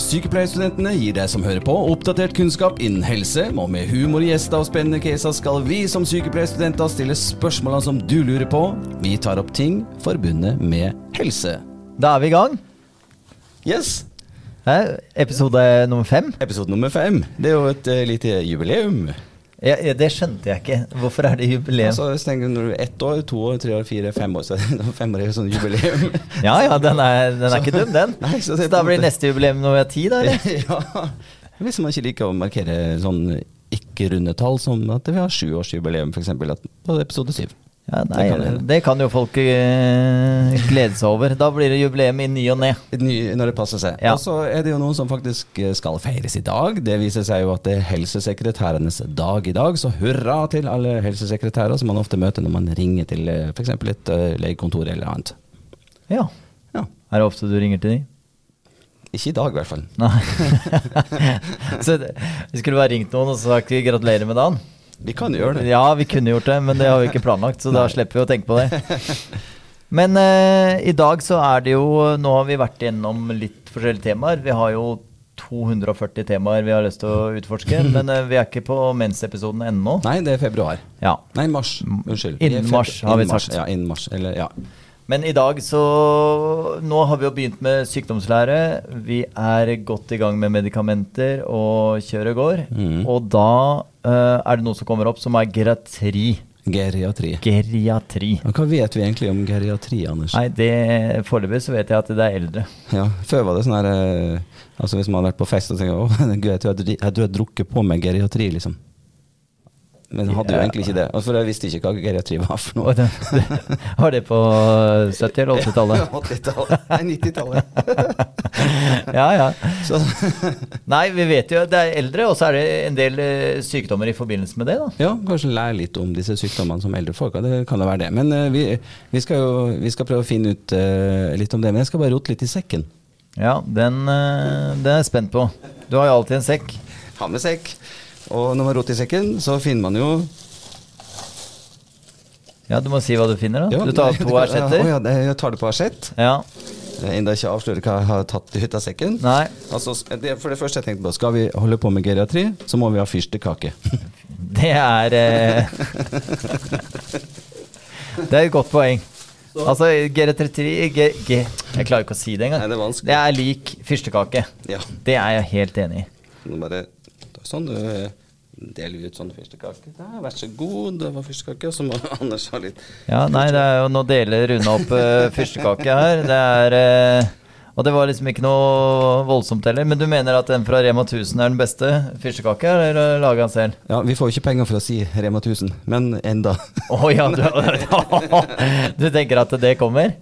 Sykepleierstudentene gir deg som hører på, oppdatert kunnskap innen helse, og med humor, gjester og spennende caser skal vi som sykepleierstudenter stille spørsmålene som du lurer på. Vi tar opp ting forbundet med helse. Da er vi i gang. Yes! Episode nummer fem. Episode nummer fem. Det er jo et eh, lite jubileum. Ja, ja, det skjønte jeg ikke. Hvorfor er det jubileum? Altså, du tenker når du er ett år, to år, tre år, fire, fem år, så er det fem år er sånn jubileum. Ja ja, den er, den er ikke dum, den. Nei, så så, det da blir neste jubileum når vi er ti, da? eller? ja. Hvis man ikke liker å markere sånn ikke-runde tall, som at vi har sjuårsjubileum, f.eks. på episode syv. Ja, nei, Det kan det kan jo folk uh, glede seg over. Da blir det jubileum i ny og ne. Når det passer seg. Ja. Og så er det jo noen som faktisk eh, skal feires i dag. Det viser seg jo at det er helsesekretærenes dag i dag, så hurra til alle helsesekretærer som man ofte møter når man ringer til f.eks. et eh, legekontor eller annet. Ja. Ja. Er det ofte du ringer til de? Ikke i dag, i hvert fall. Nei. så vi skulle bare ringt noen og sagt gratulerer med dagen. Vi kan gjøre det. Ja, vi kunne gjort det, men det har vi ikke planlagt, så da slipper vi å tenke på det. Men eh, i dag så er det jo Nå har vi vært gjennom litt forskjellige temaer. Vi har jo 240 temaer vi har lyst til å utforske, men eh, vi er ikke på mensepisoden ennå. Nei, det er februar. Ja. Nei, mars. Unnskyld. Innen mars, har vi sagt. Ja, innen mars. Eller, ja. Men i dag så Nå har vi jo begynt med sykdomslære. Vi er godt i gang med medikamenter og kjøret går. Mm. Og da uh, er det noe som kommer opp som er geriatri. Geriatri. Geriatri. Og hva vet vi egentlig om geriatri, Anders? Nei, det Foreløpig så vet jeg at det er eldre. Ja, Før var det sånn her uh, Altså Hvis man har vært på fest og tenker at gud, jeg tror jeg, dri- jeg jeg drukker på meg geriatri, liksom. Men hadde jo egentlig ikke det. For jeg visste ikke hva geriatri var for noe. Var det på 70- eller 80-tallet? 80-tallet. Nei, 90-tallet. Ja, ja. Så Nei, vi vet jo det er eldre, og så er det en del eh, sykdommer i forbindelse med det, da. ja, kanskje lære litt om disse sykdommene som eldre folk har. Det kan da være det. Men eh, vi, vi skal jo vi skal prøve å finne ut uh, litt om det. Men jeg skal bare rote litt i sekken. Ja, den, uh, den er jeg spent på. Du har jo alltid en sekk. Ha med sekk. Og når man roter i sekken, så finner man jo Ja, du må si hva du finner, da. Ja, Du tar det- to Å asjetter. ja, jeg tar det på asjett. Ja. Enda ikke avslører hva jeg har tatt ut av sekken. Nei. Altså, det, for det første jeg tenkte på, skal vi holde på med geriatri, så må vi ha fyrstekake. Det er eh, Det er et godt poeng. Altså, GR33 G, G, Jeg klarer ikke å si det engang. Nei, det er vanskelig. Det er lik fyrstekake. Ja. Det er jeg helt enig i. Nå bare sånn, du eh, vi ut sånne fyrstekake. Der, vær så god, det var fyrstekake. Og Så må Anders ha litt Ja, nei, det er jo Nå deler Rune opp uh, fyrstekake her. Det er uh, Og det var liksom ikke noe voldsomt heller. Men du mener at den fra Rema 1000 er den beste fyrstekake, eller lager han selv? Ja, vi får jo ikke penger for å si Rema 1000, men enda. Å ja, du, du tenker at det kommer?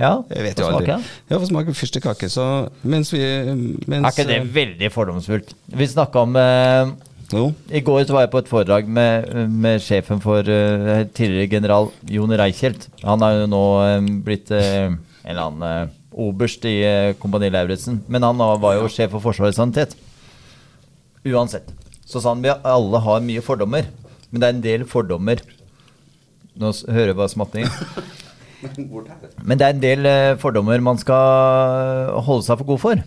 Ja, Jeg vet jo aldri. Ja, få smake fyrstekake. Så mens vi mens, Er ikke det veldig fordomsfullt? Vi snakka om eh, Jo. I går så var jeg på et foredrag med, med sjefen for uh, tidligere general Jon Reichelt. Han er jo nå um, blitt uh, en eller annen uh, oberst i Kompani Lauritzen. Men han var jo sjef for Forsvarets sanitet. Uansett. Så sa han vi alle har mye fordommer, men det er en del fordommer Nå hører jeg bare smatting. Men det er en del eh, fordommer man skal holde seg for god for.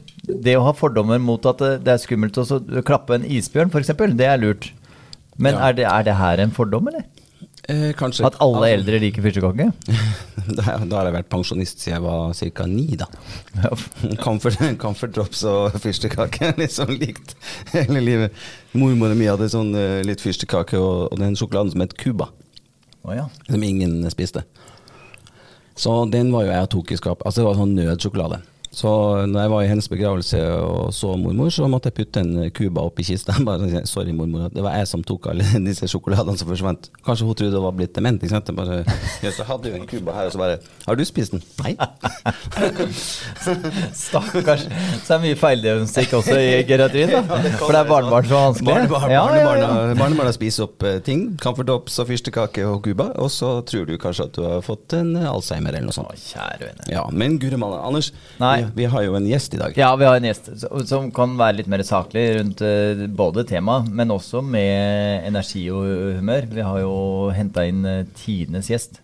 Det å ha fordommer mot at det, det er skummelt å klappe en isbjørn, f.eks., det er lurt. Men Ja. er, det, er det her en fordom, eller? Eh, kanskje At alle eldre liker fyrstekake? da, da har jeg vært pensjonist siden jeg var ca. ni, da. Comfort, comfort drops og fyrstekake. er Litt sånn likt hele livet. Mormoren min hadde sånn eh, litt fyrstekake og, og den sjokoladen som het Cuba. Oh, ja. Som ingen spiste. Så den var jo jeg og tok i skapet. Altså det var sånn nødsjokolade. Så når jeg var i hennes begravelse og så mormor, så måtte jeg putte en Cuba oppi kista. Bare Sorry, mormor, det var jeg som tok alle disse sjokoladene som forsvant. Kanskje hun trodde hun var blitt dement. Ikke sant? Jeg bare, ja, så hadde jo en Cuba her, og så bare Har du spist den? Nei. Stakkars. Så det er mye feildiagnostikk også i geriatrien, da. For det er barnebarn så vanskelig. Ja, ja, barnebarna, spiser opp eh, ting. Comfortops og fyrstekake og Cuba. Og så tror du kanskje at du har fått en eh, Alzheimer eller noe Å, kjære vene. Ja, Men guri malla, Anders. Nei. Vi har jo en gjest i dag. Ja, vi har en gjest som kan være litt mer saklig rundt eh, både temaet, men også med energi og humør. Vi har jo henta inn eh, tidenes gjest.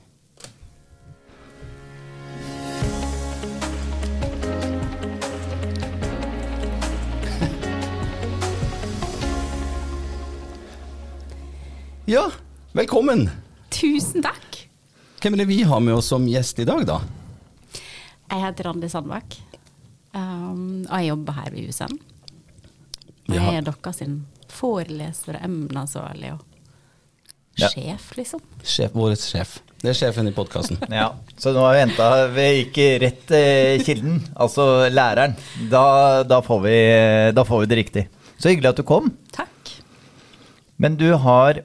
Ja, velkommen. Tusen takk. Hvem er det vi har med oss som gjest i dag, da? Jeg heter Randi Sandbakk um, og jeg jobber her ved USN. Og Ja. jeg er deres foreleser og emneansvarlig og Ja. sjef, liksom. Sjef, vår sjef. Det er sjefen i podkasten. Ja, så nå har vi henta Vi gikk rett til kilden, altså læreren. Da, da, får vi, da får vi det riktig. Så hyggelig at du kom. Takk. Men du har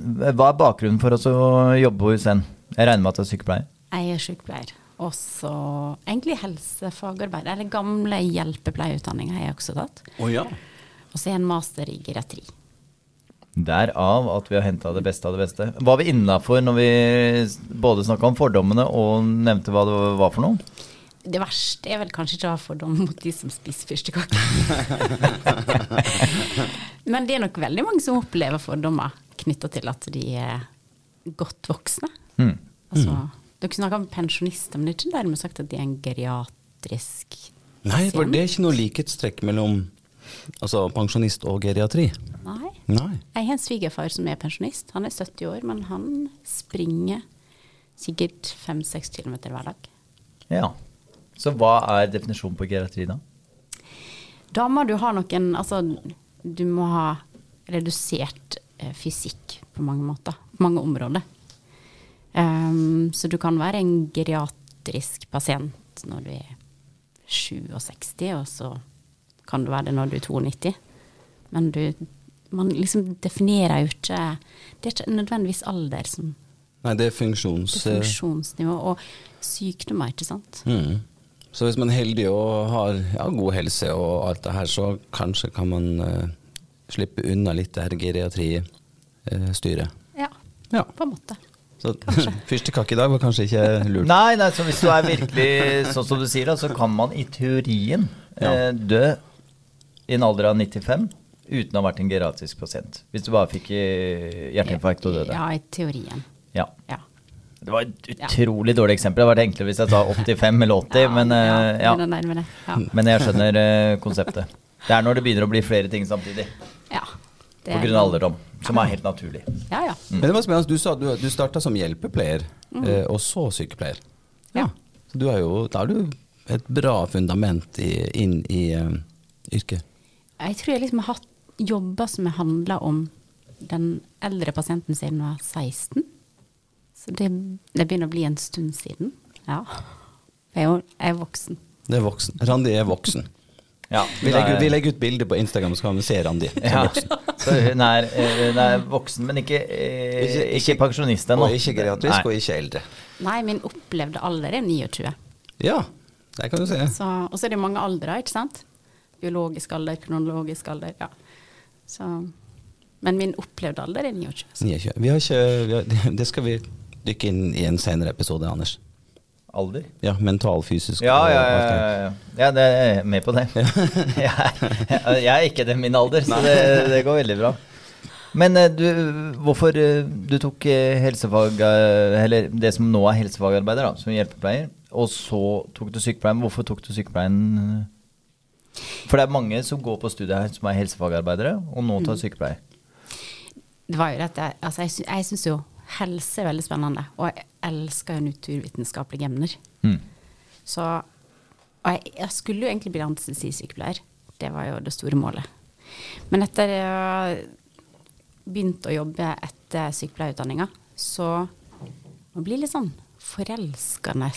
Hva er bakgrunnen for oss å jobbe på USN? Jeg regner med at du er sykepleier? Jeg er sykepleier. Også egentlig helsefagarbeid, Eller gamle hjelpepleierutdanninger har jeg også tatt. Oh, ja. Og så er en master i geriatri. Derav at vi har henta det beste av det beste. Var vi innafor når vi både snakka om fordommene og nevnte hva det var for noe? Det verste er vel kanskje ikke å ha fordom mot de som spiser fyrstekake. Men det er nok veldig mange som opplever fordommer knytta til at de er godt voksne. Mm. Altså, Dere snakker om pensjonister, men det er ikke dermed sagt at de er en geriatrisk Nei, for det er ikke noe likhetstrekk mellom altså, pensjonist og geriatri. Nei. Nei. Jeg har en svigerfar som er pensjonist. Han er 70 år, men han springer sikkert 5-6 km hver dag. Ja. Så hva er definisjonen på geriatri, da? Da må du ha noen Altså, du må ha redusert eh, fysikk på mange måter. På mange områder. Ehm, så du kan være en geriatrisk pasient når du er 67, og så kan du være det når du er 92. Men du Man liksom definerer jo ikke Det er ikke nødvendigvis alder som Nei, det er funksjons... det er funksjonsnivå og sykdommer, ikke sant? Mm. Så hvis man er heldig og har ja, god helse og alt det her, så kanskje kan man uh, slippe unna litt det her geriatristyret. Ja, Ja. på en måte. Så fyrstekake i dag var kanskje ikke lurt. Nei, nei, så hvis du er virkelig sånn som du sier, da, så kan man i teorien eh, dø i en alder av 95 uten å ha vært en geriatrisk pasient. Hvis du bare fikk eh, hjerteinfarkt og døde. Ja, i teorien. Ja. Ja. Det var et utrolig dårlig eksempel. Det hadde vært enklere hvis jeg sa 85 eller 80, men, eh, ja. men, nærmere. ja. men jeg skjønner eh, konseptet. Det er når det begynner å bli flere ting samtidig. ja. Det På grunn av alderdom, som er helt naturlig. Ja, ja. Men det var spennende. Du sa du, du starta som hjelpepleier, eh, og så sykepleier. Ja. Så du har jo, da har du et bra fundament i, inn i uh, yrket. Jeg tror jeg liksom har hatt jobber som har handla om den eldre pasienten siden jeg var 16. Så det, det begynner å bli en stund siden. Ja. Jeg er jo jeg er voksen. Det er voksen. Randi er voksen. Ja, Vi legger, vi legger ut bilde på Instagram, så kan vi se Randi. som Ja, voksen. så hun er, eh, hun er voksen, men ikke, eh, Ikke- ikke, pensjonist ennå. Og ikke geriatrisk, og ikke eldre. Nei, min opplevde alder er 29. Ja, det kan du se. Så, og så er det mange aldre, ikke sant? Biologisk alder, kronologisk alder. Ja. Så, men min opplevde alder er 29. Så. 29. Vi har ikke, vi har, det skal vi dykke inn i en senere episode, Anders. Alder? Ja, mental, fysisk Ja, ja, ja, ja, ja. ja, det er jeg med på det. jeg, er, jeg er ikke det min alder, så det, det går veldig bra. Men eh, du, hvorfor eh, du tok eh, helsefag, eller det som nå er helsefagarbeider, da, som hjelpepleier, og så tok du sykepleien. Hvorfor tok du sykepleien? For det er mange som går på studiet her som er helsefagarbeidere, og nå tar sykepleier. Det var jo dette, altså jeg, sy jeg syns jo helse er veldig spennende, og jeg elsker jo naturvitenskapelige emner. Mm. Så Og jeg, jeg skulle jo egentlig bli anestesisykepleier. Det var jo det store målet. Men etter jeg begynte å jobbe etter sykepleierutdanninga, så man blir litt sånn forelskende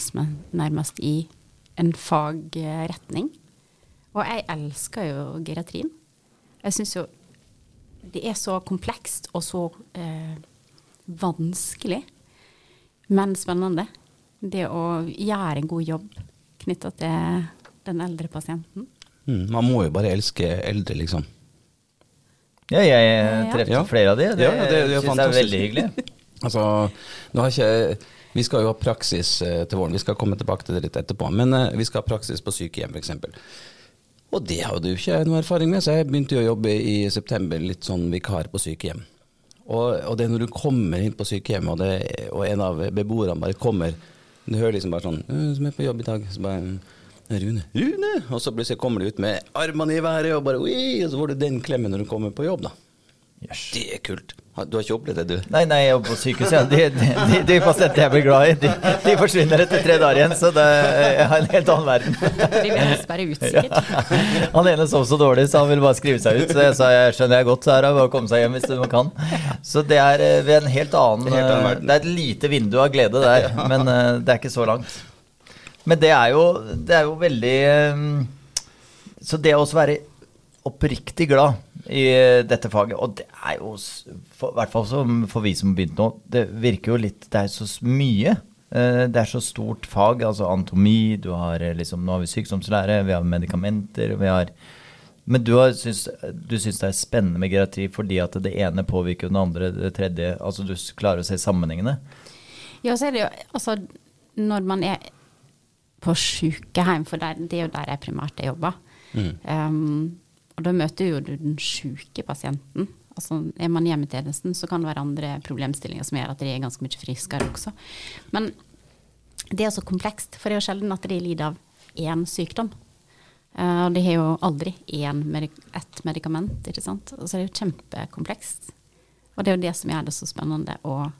nærmest, i en fagretning. Og jeg elsker jo geriatrien. Jeg syns jo det er så komplekst og så eh, vanskelig, men spennende. Det å gjøre en god jobb knytta til den eldre pasienten. Mm, man må jo bare elske eldre, liksom. Ja, jeg Ja. treffer Ja. flere av de. Det, Ja, det- det er synes jeg er veldig hyggelig. Altså, nå har ikke Vi skal jo ha praksis eh, til våren, vi skal komme tilbake til det litt etterpå. Men eh, vi skal ha praksis på sykehjem, f.eks. Og det hadde jo ikke jeg noe erfaring med, så jeg begynte jo å jobbe i september litt sånn vikar på sykehjem. Og, og det er når du kommer inn på sykehjem, og, det, og en av beboerne bare kommer Du hører liksom bare sånn «Øh, 'Som er på jobb i dag?' Så bare Rune. Rune! Og så plutselig kommer du ut med armene i været, og bare Oi! Og så får du den klemmen når du kommer på jobb, da. Yes. Det er kult. Du har ikke opplevd det, du? Nei, nei, jeg jobber på sykehuset. ja. De, de, de, de pasientene jeg blir glad i, de, de forsvinner etter tre dager igjen. Så det, jeg har en helt annen verden. Vi vil bare ut, sikkert. Han ene sov så dårlig, så han ville bare skrive seg ut. Så jeg sa jeg skjønner jeg godt, så er det bare å komme seg hjem hvis man kan. Så det er eh, ved en helt annen, helt annen eh, verden. Det er et lite vindu av glede der, men eh, det er ikke så langt. Men det er jo, det er jo veldig Så det å også være oppriktig glad i eh, dette faget, og det er jo for, I hvert fall som for vi som har begynt nå, det virker jo litt Det er så mye. Eh, Det er så stort fag. Altså anatomi, du har eh, liksom Nå har vi sykdomslære, vi har medikamenter, vi har Men du, har, syns, du syns det er spennende med geriatri fordi at det ene påvirker den andre, det tredje Altså du klarer å se sammenhengene? Ja, så er det jo altså når man er på sykehjem, for der, det er jo der jeg primært jobber, jobber. Um, og da møter jo du den syke pasienten. Altså, er man hjemme i tjenesten, så kan det være andre problemstillinger som gjør at de er ganske mye friskere også. Men det er så komplekst, for det er jo sjelden at de lider av én sykdom. Eh, Og de har jo aldri én medik ett medikament, ikke sant. Så er det jo kjempekomplekst. Og det er jo det som gjør det så spennende. Og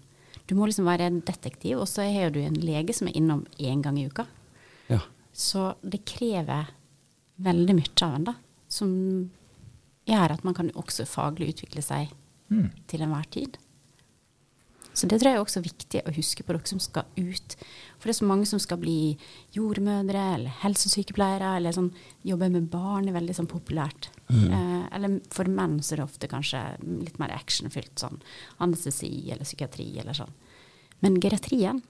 du må liksom være detektiv, og så har du en lege som er innom én gang i uka. Ja. Så det krever veldig mye av en, da. Som gjør at man kan også faglig utvikle seg til enhver tid. Så det tror jeg er også viktig å huske på dere som skal ut. For det er så mange som skal bli jordmødre eller helsesykepleiere, eller sånn, jobbe med barn er veldig sånn populært. Eh, eller for menn så er det ofte kanskje litt mer actionfylt, sånn anestesi eller psykiatri eller sånn. Men geriatrien,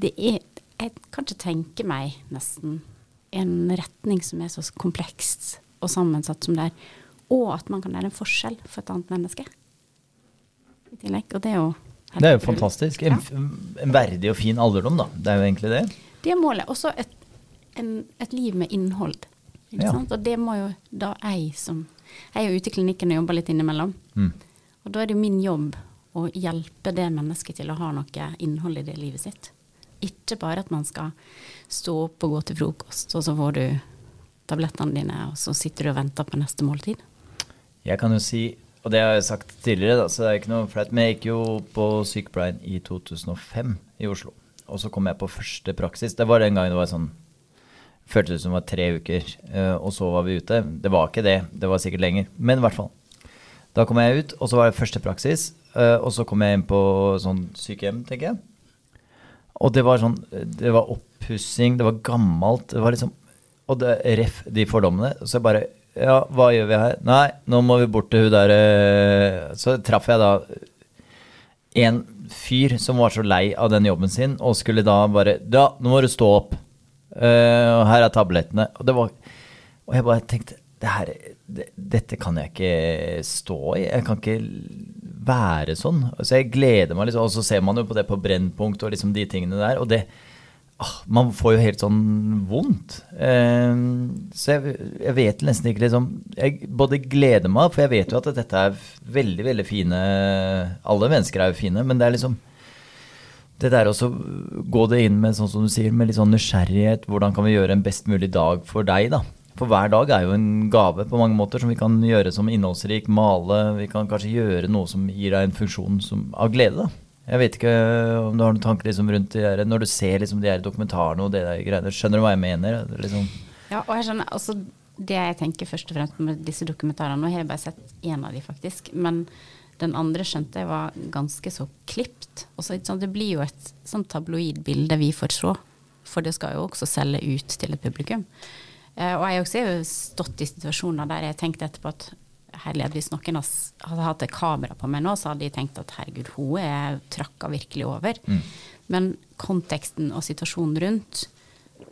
det er Jeg kan ikke tenke meg nesten en retning som er så komplekst og sammensatt som det er, og at man kan være en forskjell for et annet menneske. I tillegg. Og det er jo Det er jo fantastisk. En, ja. en verdig og fin alderdom, da. Det er jo egentlig det. Det er målet. Også et, en, et liv med innhold. Ikke Ja. sant? Og det må jo da jeg som Jeg er jo ute i klinikken og jobber litt innimellom. Mm. Og da er det jo min jobb å hjelpe det mennesket til å ha noe innhold i det livet sitt. Ikke bare at man skal stå opp og gå til frokost, og så får du tablettene dine, og så sitter du og venter på neste måltid. Jeg kan jo si, og det har jeg sagt tidligere, da, så det er ikke noe flaut, men jeg gikk jo på sykepleien i 2005 i Oslo. Og så kom jeg på første praksis. Det var den gangen det var sånn Føltes som det var tre uker, eh, og så var vi ute. Det var ikke det, det var sikkert lenger. Men i hvert fall. Da kom jeg ut, og så var det første praksis. eh, Og så kom jeg inn på sånn sykehjem, tenker jeg. Og det var sånn Det var oppussing, det var gammelt. Det var liksom Og det ref de fordommene. Så jeg bare Ja, hva gjør vi her? Nei, nå må vi bort til hun der eh, Så traff jeg da en fyr som var så lei av den jobben sin, og skulle da bare Ja, nå må du stå opp. Uh, og her er tablettene. Og det var Og jeg bare tenkte det her, det, Dette kan jeg ikke stå i. Jeg kan ikke være sånn. Så jeg gleder meg liksom. Og så ser man jo på det på Brennpunkt og liksom de tingene der. Og det Man får jo helt sånn vondt. Eh, så jeg, jeg vet nesten ikke liksom Jeg både gleder meg, for jeg vet jo at dette er veldig, veldig fine Alle mennesker er jo fine, men det er liksom det der også gå det inn med sånn som du sier, med litt sånn nysgjerrighet. Hvordan kan vi gjøre en best mulig dag for deg, da? For hver dag er jo en gave på mange måter som vi kan gjøre som innholdsrik. Male. Vi kan kanskje gjøre noe som gir deg en funksjon som, av glede, da. Jeg vet ikke om du har noen tanker liksom rundt det der, når du ser liksom de her dokumentarene og det der greiene. Skjønner du hva jeg mener? Er Liksom, Ja, og jeg skjønner, altså Det jeg tenker først og fremst med disse dokumentarene Nå har jeg bare sett én av de, faktisk. Men den andre skjønte jeg var ganske så klipt. Og det blir jo et sånn tabloid bilde vi får se. For det skal jo også selge ut til et publikum. Eh, og jeg også har jo stått i situasjoner der jeg tenkte etterpå at herlighet, hvis noen hadde hatt et kamera på meg nå, så hadde de tenkt at herregud, hun er trakka virkelig over. Men konteksten og situasjonen rundt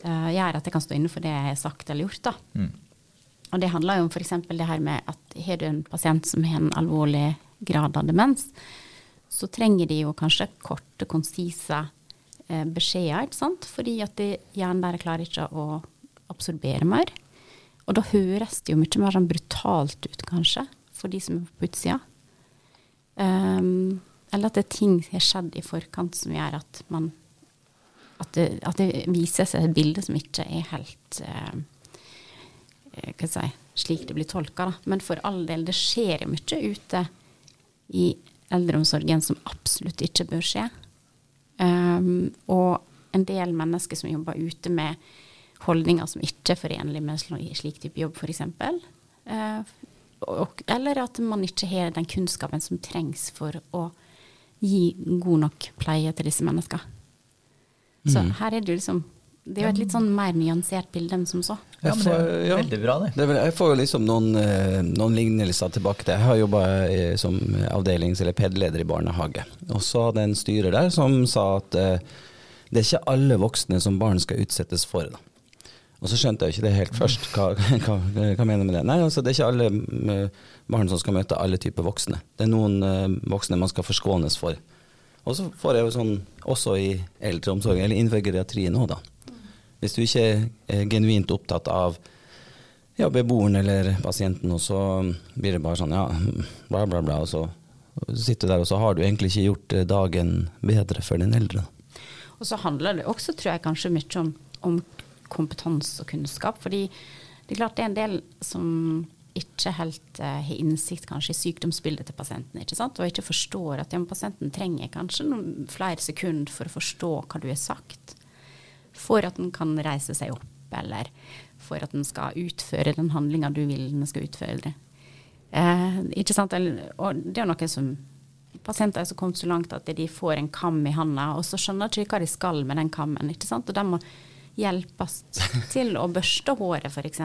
uh, gjør at jeg kan stå inne for det jeg har sagt eller gjort. da. Og det handler jo om f.eks. det her med at har du en pasient som har en alvorlig grad av demens, så trenger de jo kanskje korte, konsise eh, beskjeder, ikke sant? Fordi at de, hjernen der klarer ikke å absorbere mer. Og da høres det jo mye mer sånn brutalt ut, kanskje, for de som er på utsida. Um, eller at det er ting som har skjedd i forkant som gjør at man at det, at det viser seg et bilde som ikke er helt eh, hva skal jeg si, slik det blir tolka. Men for all del, det skjer jo mye ute i eldreomsorgen som absolutt ikke bør skje. Um, og en del mennesker som jobber ute med holdninger som ikke er forenlige med slik type jobb, f.eks. Eh, og- eller at man ikke har den kunnskapen som trengs for å gi god nok pleie til disse menneskene. Så her er det jo liksom Det er jo et litt sånn mer nyansert bilde enn som så. Ja, men det er Ja. veldig bra, det. Det vel, jeg får jo liksom noen, eh, noen lignelser tilbake til. Jeg har jobba som avdelings- eller PED-leder i barnehage. Og så hadde jeg en styrer der som sa at eh, det er ikke alle voksne som barn skal utsettes for. Da. Og så skjønte jeg jo ikke det helt først. Hva, hva, hva mener du med det? Nei, altså det er ikke alle mm, barn som skal møte alle typer voksne. Det er noen eh, voksne man skal forskånes for. Og så får jeg jo sånn også i eldreomsorgen, eller innenfor geriatrien òg, da. Hvis du ikke er genuint opptatt av ja, beboeren eller pasienten, og så blir det bare sånn ja, bla, bla, bla, og så sitter du der, og så har du egentlig ikke gjort eh, dagen bedre for den eldre. Og så handler det også, tror jeg, kanskje mye om, om kompetanse og kunnskap. Fordi det er klart det er en del som ikke helt uh, har innsikt kanskje i sykdomsbildet til pasienten, ikke sant? og ikke forstår at ja, pasienten trenger kanskje noen flere sekunder for å forstå hva du har sagt, for at den kan reise seg opp, eller for at den skal utføre den handlinga du vil den skal utføre. Eh, ikke sant? Og det er noe som pasienter er så kommet så langt at de får en kam i handa, og så skjønner de ikke hva de skal med den kammen. ikke sant? Og de må hjelpes til å børste håret, f.eks.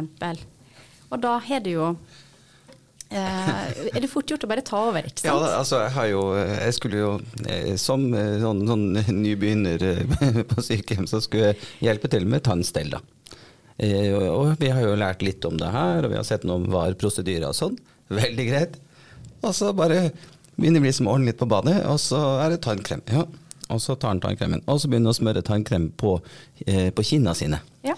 Og da har det jo eh, Er det fort gjort å bare ta over, ikke sant? Ja, altså jeg har jo Jeg skulle jo eh, som eh, sånn, sånn nybegynner på sykehjem, så skulle jeg hjelpe til med tannstell, da. Og- Og vi har jo lært litt om det her, og vi har sett noen VAR-prosedyrer og sånn. Veldig greit. Og så bare begynner vi liksom å ordne litt på badet, og så er det tannkrem. Ja. Og så tar han tannkremen, og så begynner han å smøre tannkrem på, eh, på kinna sine. Ja.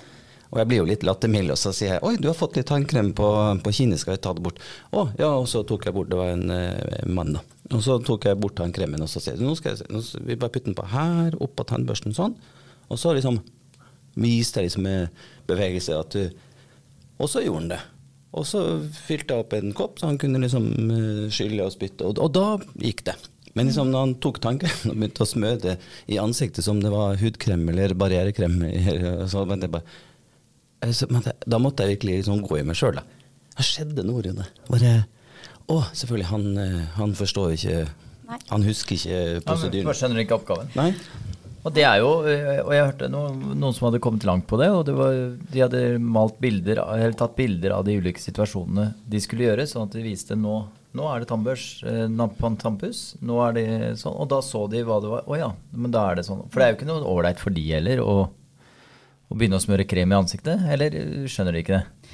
Og jeg blir jo litt lattermild, og så sier jeg oi, du har fått litt tannkrem på, på kinnet, skal jeg ta det bort? Å, ja, og så tok jeg bort, det var en eh, mann da. Og så tok jeg bort tannkremen, og så sier jeg, nå skal jeg, nå skal vi bare putte den på her, opp på tannbørsten sånn. Og så liksom viste jeg liksom med bevegelse at du, og så gjorde han det. Og så fylte jeg opp en kopp, så han kunne liksom eh, skylle og spytte, og, og da gikk det. Men liksom når han tok tanken og begynte å smøre det i ansiktet som det var hudkrem eller barrierekrem, så men det bare, Eh, så, men det, da måtte jeg virkelig liksom gå i meg sjøl. Hva skjedde nå, Rune. Bare Å, selvfølgelig, han, eh, han forstår ikke Nei. Han husker ikke Ja, men prosedyren. Først skjønner ikke oppgaven. Nei? Og det er jo, øh, og jeg hørte noen, noen som hadde kommet langt på det, og det var, de hadde malt bilder, eller tatt bilder av de ulike situasjonene de skulle gjøre, sånn at de viste nå, nå er det tannbørs eh, na- på en tannpuss, nå er det sånn, og da så de hva det var, å ja, men da er det sånn. For det er jo ikke noe ålreit for de heller å, å begynne å smøre krem i ansiktet, eller øh, skjønner de ikke det?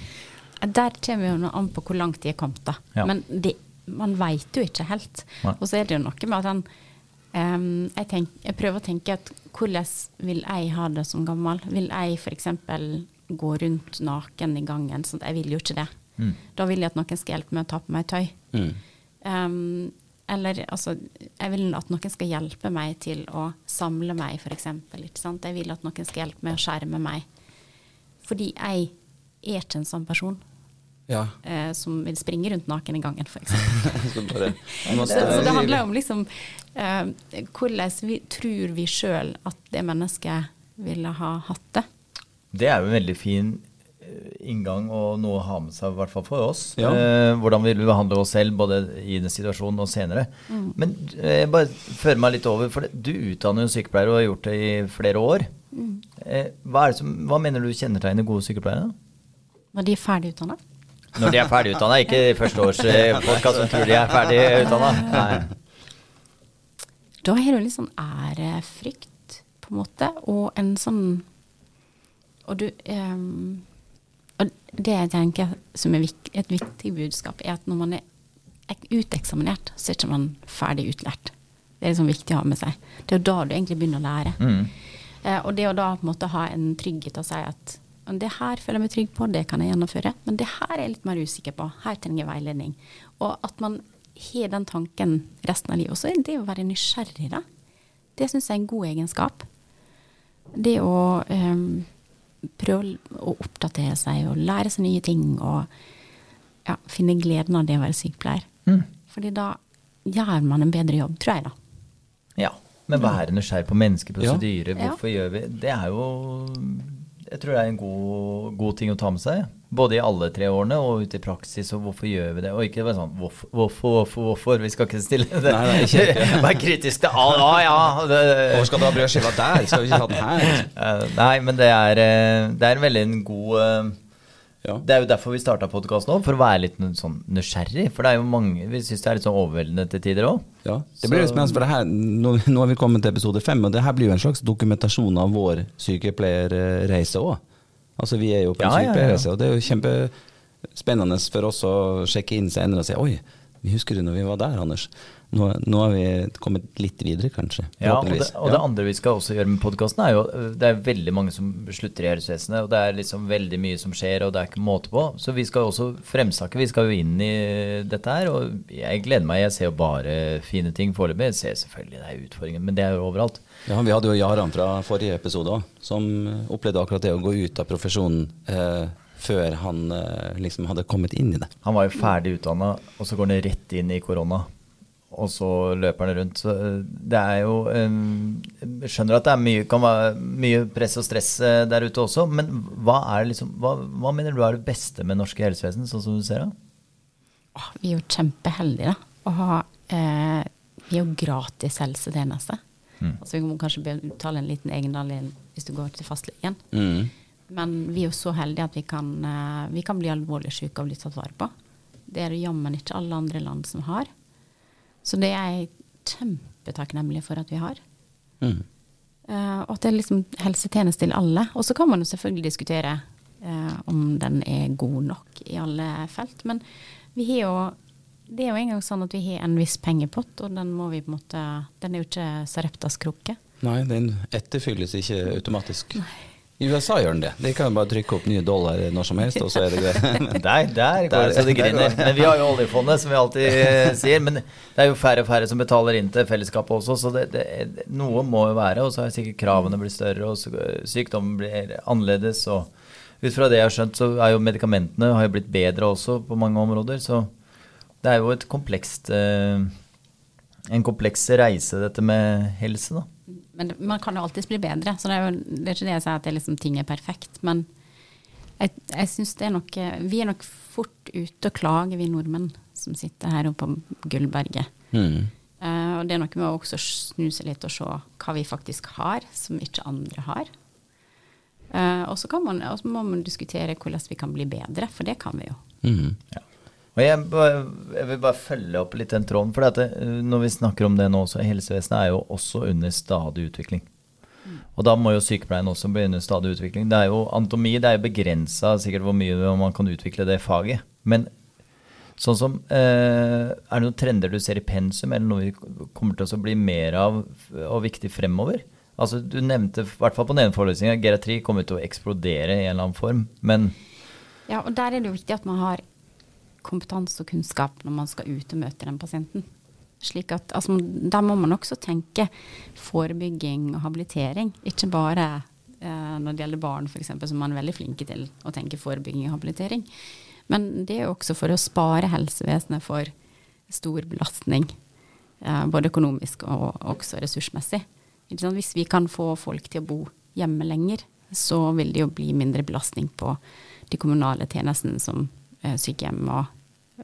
Der kommer jo noe an på hvor langt de er kommet. da. Ja. Men de, man veit jo ikke helt. Nei. Og så er det jo noe med at han um, jeg, tenk, jeg prøver å tenke at hvordan vil jeg ha det som gammel? Vil jeg f.eks. gå rundt naken i gangen? Sånn, jeg vil jo ikke det. Mm. Da vil jeg at noen skal hjelpe meg å ta på meg tøy. Mm. Um, eller altså, jeg vil at noen skal hjelpe meg til å samle meg, f.eks. Jeg vil at noen skal hjelpe meg å skjerme meg. Fordi jeg er ikke en sånn person Ja. Uh, som vil springe rundt naken i gangen, f.eks. så Så, det handler om liksom uh, hvordan vi tror vi sjøl at det mennesket ville ha hatt det. Det er jo en veldig fin inngang og noe å ha med seg, i hvert fall for oss. Ja. Eh, hvordan vi behandle oss selv både i den situasjonen og senere. Men eh, bare fører meg litt over, for det- du utdanner jo sykepleiere og har gjort det i flere år. Eh, hva, er det som, hva mener du kjennetegner gode sykepleiere? Når de er ferdig utdanna. Når de er ferdig utdanna, ikke førsteårsfolka som tror de er ferdig utdanna. Da har du litt sånn ærefrykt, på en måte, og en sånn Og du ehm, Og det jeg tenker som er et viktig budskap, er at når man er uteksaminert, så er ikke man ferdig utlært. Det er liksom viktig å ha med seg. Det er jo da du egentlig begynner å lære. Mm. Eh, og det å da på en måte ha en trygghet og si at det her føler jeg meg trygg på, det kan jeg gjennomføre. Men det her er jeg litt mer usikker på. Her trenger jeg veiledning. Og at man har den tanken resten av livet. Og så er det å være nysgjerrig, da. Det syns jeg er en god egenskap. Det å em, prøve å oppdatere seg og lære seg nye ting og ja, finne gleden av det å være sykepleier. Mm. Fordi da gjør man en bedre jobb, tror jeg, da. Ja. Men være nysgjerrig på mennesker, prosedyrer, Ja. hvorfor gjør vi Det er jo Jeg tror det er en god, god ting å ta med seg. Både i alle tre årene og ute i praksis, og hvorfor gjør vi det? Og ikke bare sånn hvorfor, hvorfor, hvorfor, hvorfor? Vi skal ikke stille det. Nei, nei, Vær kritisk til alt. Ah, ja. Det, Hvor skal du ha brødskiva der? Skal vi ikke ta den her? Nei, men det er, eh, det er veldig en god eh, Ja. Det er jo derfor vi starta podkasten òg, for å være litt sånn nysgjerrig. For det er jo mange Vi syns det er litt sånn overveldende til tider òg. Ja, det blir litt spennende, for det her, nå, nå har vi kommet til episode fem, og det her blir jo en slags dokumentasjon av vår sykepleierreise òg. Altså, vi er jo på en Ja, ja, ja. og det er jo kjempespennende for oss å sjekke inn senere og si oi, vi husker du når vi var der, Anders. Nå, nå har vi kommet litt videre, kanskje. Ja, og det, og det andre vi skal også gjøre med podkasten, er jo øh, Det er veldig mange som slutter i helsevesenet, og det er liksom veldig mye som skjer, og det er ikke måte på. Så vi skal også fremsnakke. Vi skal jo inn i dette her, og jeg gleder meg. Jeg ser jo bare fine ting foreløpig. Jeg ser selvfølgelig det er utfordringer, men det er jo overalt. Ja, Vi hadde jo Jaran fra forrige episode òg, som opplevde akkurat det å gå ut av profesjonen eh, før han eh, liksom hadde kommet inn i det. Han var jo ferdig utdanna, og så går han rett inn i korona. Og så løper han rundt. Så øh, det er jo øhm, Jeg skjønner at det er mye, kan være mye press og stress øh, der ute også, men hva, er liksom, hva, hva mener du er det beste med norske helsevesen, sånn som du ser det? Åh, vi er jo kjempeheldige da, å ha eh, Vi er jo gratis helsetjeneste. Altså, vi må kanskje betale en liten egendel i- hvis du går til fastlegen. Mm. Men vi er jo så heldige at vi kan, eh, vi kan bli alvorlig syke og bli tatt vare på. Det er det jammen ikke alle andre land som har. Så det er jeg kjempetakknemlig for at vi har. Mm. Uh, og at det er liksom helsetjeneste til alle. Og så kan man jo selvfølgelig diskutere uh, om den er god nok i alle felt. Men vi har jo det er jo engang sånn at vi har en viss pengepott, og den må vi på en måte Den er jo ikke Sareptas krukke. Nei, den etterfylles ikke automatisk. I USA gjør den det. De kan bare trykke opp nye dollar når som helst, og så er det greit. Der, der går det så det griner. Men vi har jo oljefondet, som vi alltid eh, sier. Men det er jo færre og færre som betaler inn til fellesskapet også, så det, det, noe må jo være. Og så er sikkert kravene blitt større, og sykdommen blir annerledes. Og ut fra det jeg har skjønt, så er jo medikamentene har jo blitt bedre også på mange områder. Så det er jo et komplekst eh, en kompleks reise, dette med helse, da. Men man kan jo alltids bli bedre, så det er jo det er ikke det jeg sier at det liksom, ting er perfekt. Men jeg, jeg syns det er nok Vi er nok fort ute og klager, vi nordmenn som sitter her oppe på Gullberget. Mm. Uh, og det er noe med å også snu seg litt og se hva vi faktisk har, som ikke andre har. Uh, og så må man diskutere hvordan vi kan bli bedre, for det kan vi jo. Mm. Og jeg, jeg vil bare følge opp litt den tråden. For det, når vi snakker om det nå, så helsevesenet er jo også under stadig utvikling. Og da må jo sykepleien også bli under stadig utvikling. Det er jo Anatomi det er jo begrensa sikkert hvor mye man kan utvikle det faget. Men sånn som eh, Er det noen trender du ser i pensum, eller noe vi kommer til å bli mer av og viktig fremover? Altså, Du nevnte, i hvert fall på den ene forelesninga, geriatri kommer til å eksplodere i en eller annen form. Men Ja, og der er det jo viktig at man har kompetanse og kunnskap når man skal ut og møte den pasienten. Slik at, altså, Der må man også tenke forebygging og habilitering, ikke bare eh, når det gjelder barn f.eks., som man er veldig flinke til å tenke forebygging og habilitering. Men det er jo også for å spare helsevesenet for stor belastning, eh, både økonomisk og også ressursmessig. Hvis vi kan få folk til å bo hjemme lenger, så vil det jo bli mindre belastning på de kommunale tjenestene som sykehjem og,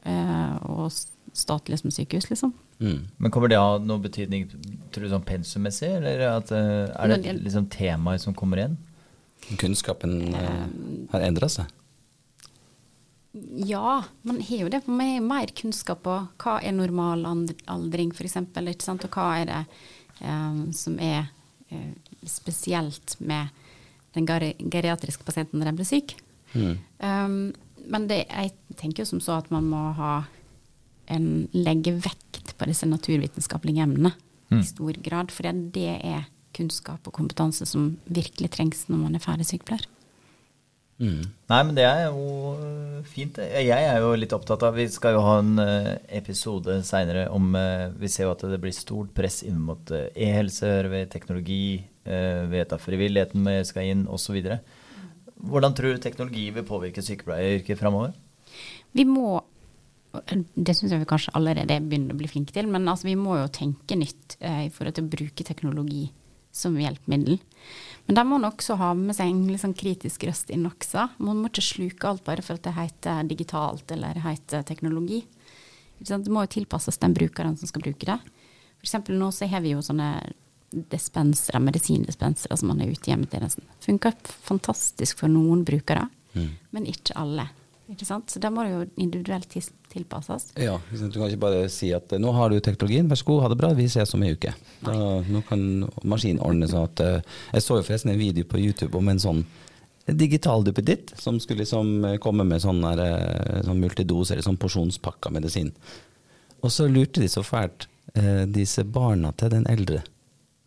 eh, og statlige som sykehus, liksom. Mm. Men kommer det av ha noe betydning tror du sånn pensummessig, eller at, eh, er det et liksom, temaer som kommer igjen? Kunnskapen eh, har endra seg. Ja, man har jo det. For man har mer kunnskap på hva er normal aldring, f.eks. Og hva er det um, som er uh, spesielt med den geriatriske pasienten når den blir syk. Mm. Um, men det, jeg tenker jo som så at man må ha en, legge vekt på disse naturvitenskapelige emnene Mm. i stor grad. For det er kunnskap og kompetanse som virkelig trengs når man er ferdig sykepleier. Mm. Nei, men det er jo øh, fint. Jeg er jo litt opptatt av Vi skal jo ha en øh, episode seinere om øh, Vi ser jo at det blir stort press inn mot e-helse, vi, teknologi, vi vet at frivilligheten vi skal inn, osv. Hvordan tror du teknologi vil påvirke sykepleieryrket framover? Vi må Det syns jeg vi kanskje allerede begynner å bli flinke til. Men altså, vi må jo tenke nytt eh, i forhold til å bruke teknologi som hjelpemiddel. Men de må også ha med seg en sånn kritisk røst inn også. Man må ikke sluke alt bare for at det heter digitalt eller heter teknologi. Det må jo tilpasses den brukeren som skal bruke det. For eksempel nå så har vi jo sånne dispensere, medisindispensere som man er ute i hjemmetjenesten. Funker fantastisk for noen brukere, mm. men ikke alle. Ikke sant? Så da må det jo individuelt tilpasses. Ja, Du kan ikke bare si at nå har du teknologien, vær så god, ha det bra, vi ses om ei uke. Da, nå kan maskinen ordne sånn at uh, Jeg så jo forresten en video på YouTube om en sånn digital duppeditt som skulle liksom komme med sånn, sånn multidose eller sånn porsjonspakka medisin. Og så lurte de så fælt eh, disse barna til den eldre.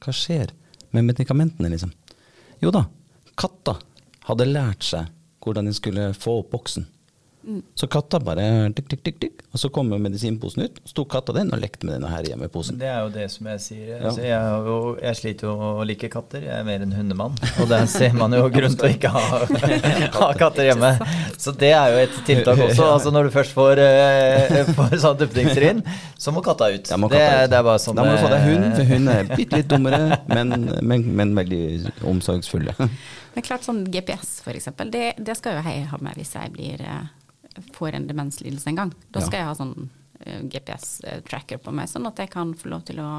Hva skjer med medikamentene, liksom? Jo da, katta hadde lært seg hvordan de skulle få opp boksen. Så katta bare tikk, tikk, tikk, tikk, og så kommer medisinposen ut. Så tok katta den og lekte med den her hjemme i posen. Det er jo det som jeg sier. Ja. Altså, jeg, jo, jeg, sliter jo å like katter. Jeg er mer en hundemann. Og der ser man jo grunn til å ikke ha, ha, katter hjemme. Så det er jo et tiltak også. Altså Når du først får, uh, får sånn duppedingstrinn, så må katta ut. Må katta det, ut. det, er bare sånn Da må du få deg hund, for hun er bitte litt dummere, men, men, men veldig omsorgsfulle. Men klart sånn GPS, f.eks. Det, det skal jo jeg ha med hvis jeg blir uh, får en demenslidelse en gang. Da skal ja. jeg ha sånn eh, GPS-tracker på meg, sånn at jeg kan få lov til å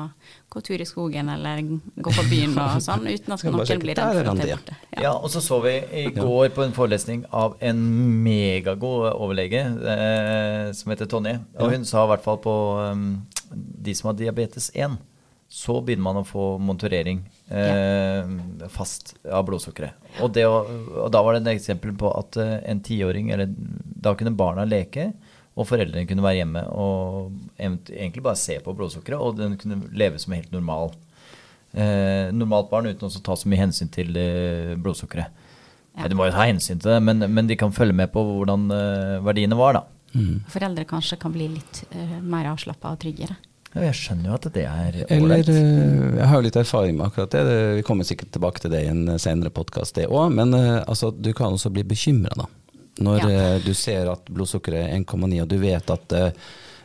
gå tur i skogen eller gå på byen og sånn, uten at noen blir redd for at jeg er borte. Ja. ja. og så så vi i går på en forelesning av en megagod overlege eh, som heter Tonje. Og hun sa i hvert fall på um, de som har diabetes 1 så begynner man å få monitorering eh, fast av blodsukkeret. Og, og, da var det et eksempel på at eh, en tiåring eller Da kunne barna leke, og foreldrene kunne være hjemme og egentlig bare se på blodsukkeret, og den kunne leve som helt normal. Eh, normalt barn uten å ta så mye hensyn til eh, blodsukkeret. Ja. De må jo ta hensyn til det, men, men de kan følge med på hvordan eh, verdiene var, da. Mm. Foreldre kanskje kan bli litt uh, mer avslappa og tryggere. Ja, jeg skjønner jo at det er ålreit. Eh, jeg har jo litt erfaring med akkurat det. Vi kommer sikkert tilbake til det i en senere podkast, det òg. Men uh, altså, du kan også bli bekymra, da. Når ja. du ser at blodsukkeret er 1,9, og du vet at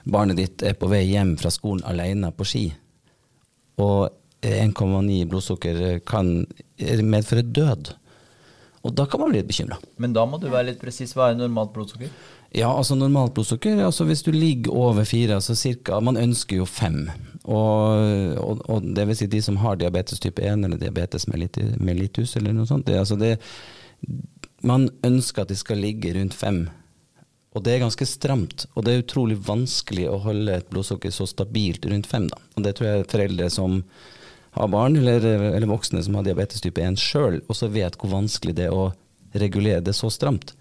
barnet ditt er på vei hjem fra skolen alene på ski, og 1,9 blodsukker kan medføre død. Og da kan man bli litt bekymra. Men da må du være litt presis. Hva er normalt blodsukker? Ja, altså normalt blodsukker altså Hvis du ligger over fire, altså cirka Man ønsker jo fem. Og, og, og, det vil si de som har diabetes type 1 eller diabetes mellitus eller noe sånt. Det, altså det, man ønsker at de skal ligge rundt fem. Og det er ganske stramt. Og det er utrolig vanskelig å holde et blodsukker så stabilt rundt fem. Da. Og det tror jeg foreldre som har barn, eller, eller voksne som har diabetes type 1 sjøl, også vet hvor vanskelig det er å regulere det så stramt.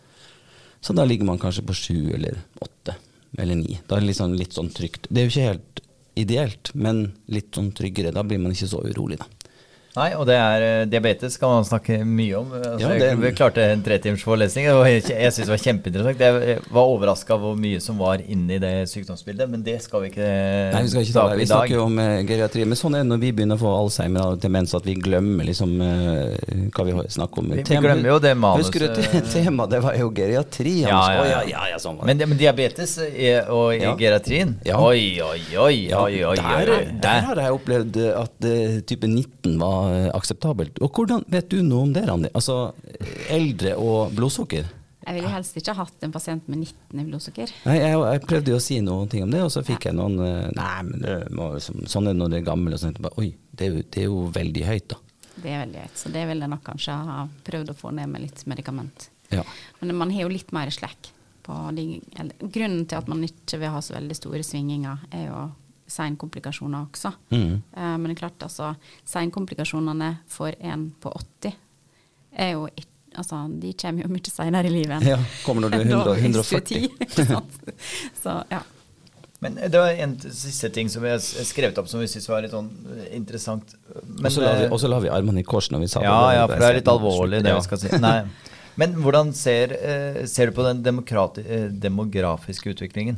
Så da ligger man kanskje på sju eller åtte eller ni. Da er det liksom litt sånn trygt. Det er jo ikke helt ideelt, men litt sånn tryggere. Da blir man ikke så urolig, da. Nei, og det er eh, diabetes kan man snakke mye om. Altså, ja, det, Vi klarte en tretimes forelesning. Jeg syns det var kjempeinteressant. Jeg var overraska over hvor mye som var inni det sykdomsbildet, men det skal vi ikke, Nei, vi skal ikke ta dag. Vi snakker jo om uh, geriatri. Men sånn er det når vi begynner å få Alzheimer og demens, at vi glemmer liksom uh, hva vi snakker om. Vi, vi glemmer jo det manuset. Husker du temaet? Det var jo geriatri. Ja, ja, ja. ja, ja sånn men, men, diabetes og ja. geriatrien? Oi, oi, oi. oi, oi, der, der, har jeg opplevd at uh, type 19 var Eh, akseptabelt. Og hvordan vet du noe om det, Randi? Altså eldre og blodsukker? Jeg ville helst ikke hatt en pasient med 19 i blodsukker. Nei, jeg, jeg, prøvde jo å si noen ting om det, og så fikk ja. jeg noen eh, Nei, men det må, sånn er det når du er gammel. Og sånt. Oi, det er, jo, det er, jo, veldig høyt, da. Det er veldig høyt, så det vil jeg nok kanskje ha prøvd å få ned med litt medikament. Ja. Men man har jo litt mer slekk. På de, grunnen til at man ikke vil ha så veldig store svinginger, er jo seinkomplikasjoner også. Mm. Uh, men det er klart, altså, seinkomplikasjonene for en på 80 er jo ikke Altså, de kommer jo mye seinere i livet ja, kommer når du er 100, 140. Så, ja. Men det var en siste ting som jeg skrevet opp som vi syntes var litt sånn eh, interessant. Og så la, vi, la vi armene i kors når vi sa ja, det. Ja, for det er litt alvorlig, det ja. vi skal si. Nei. Men hvordan ser, ser du på den demografiske utviklingen?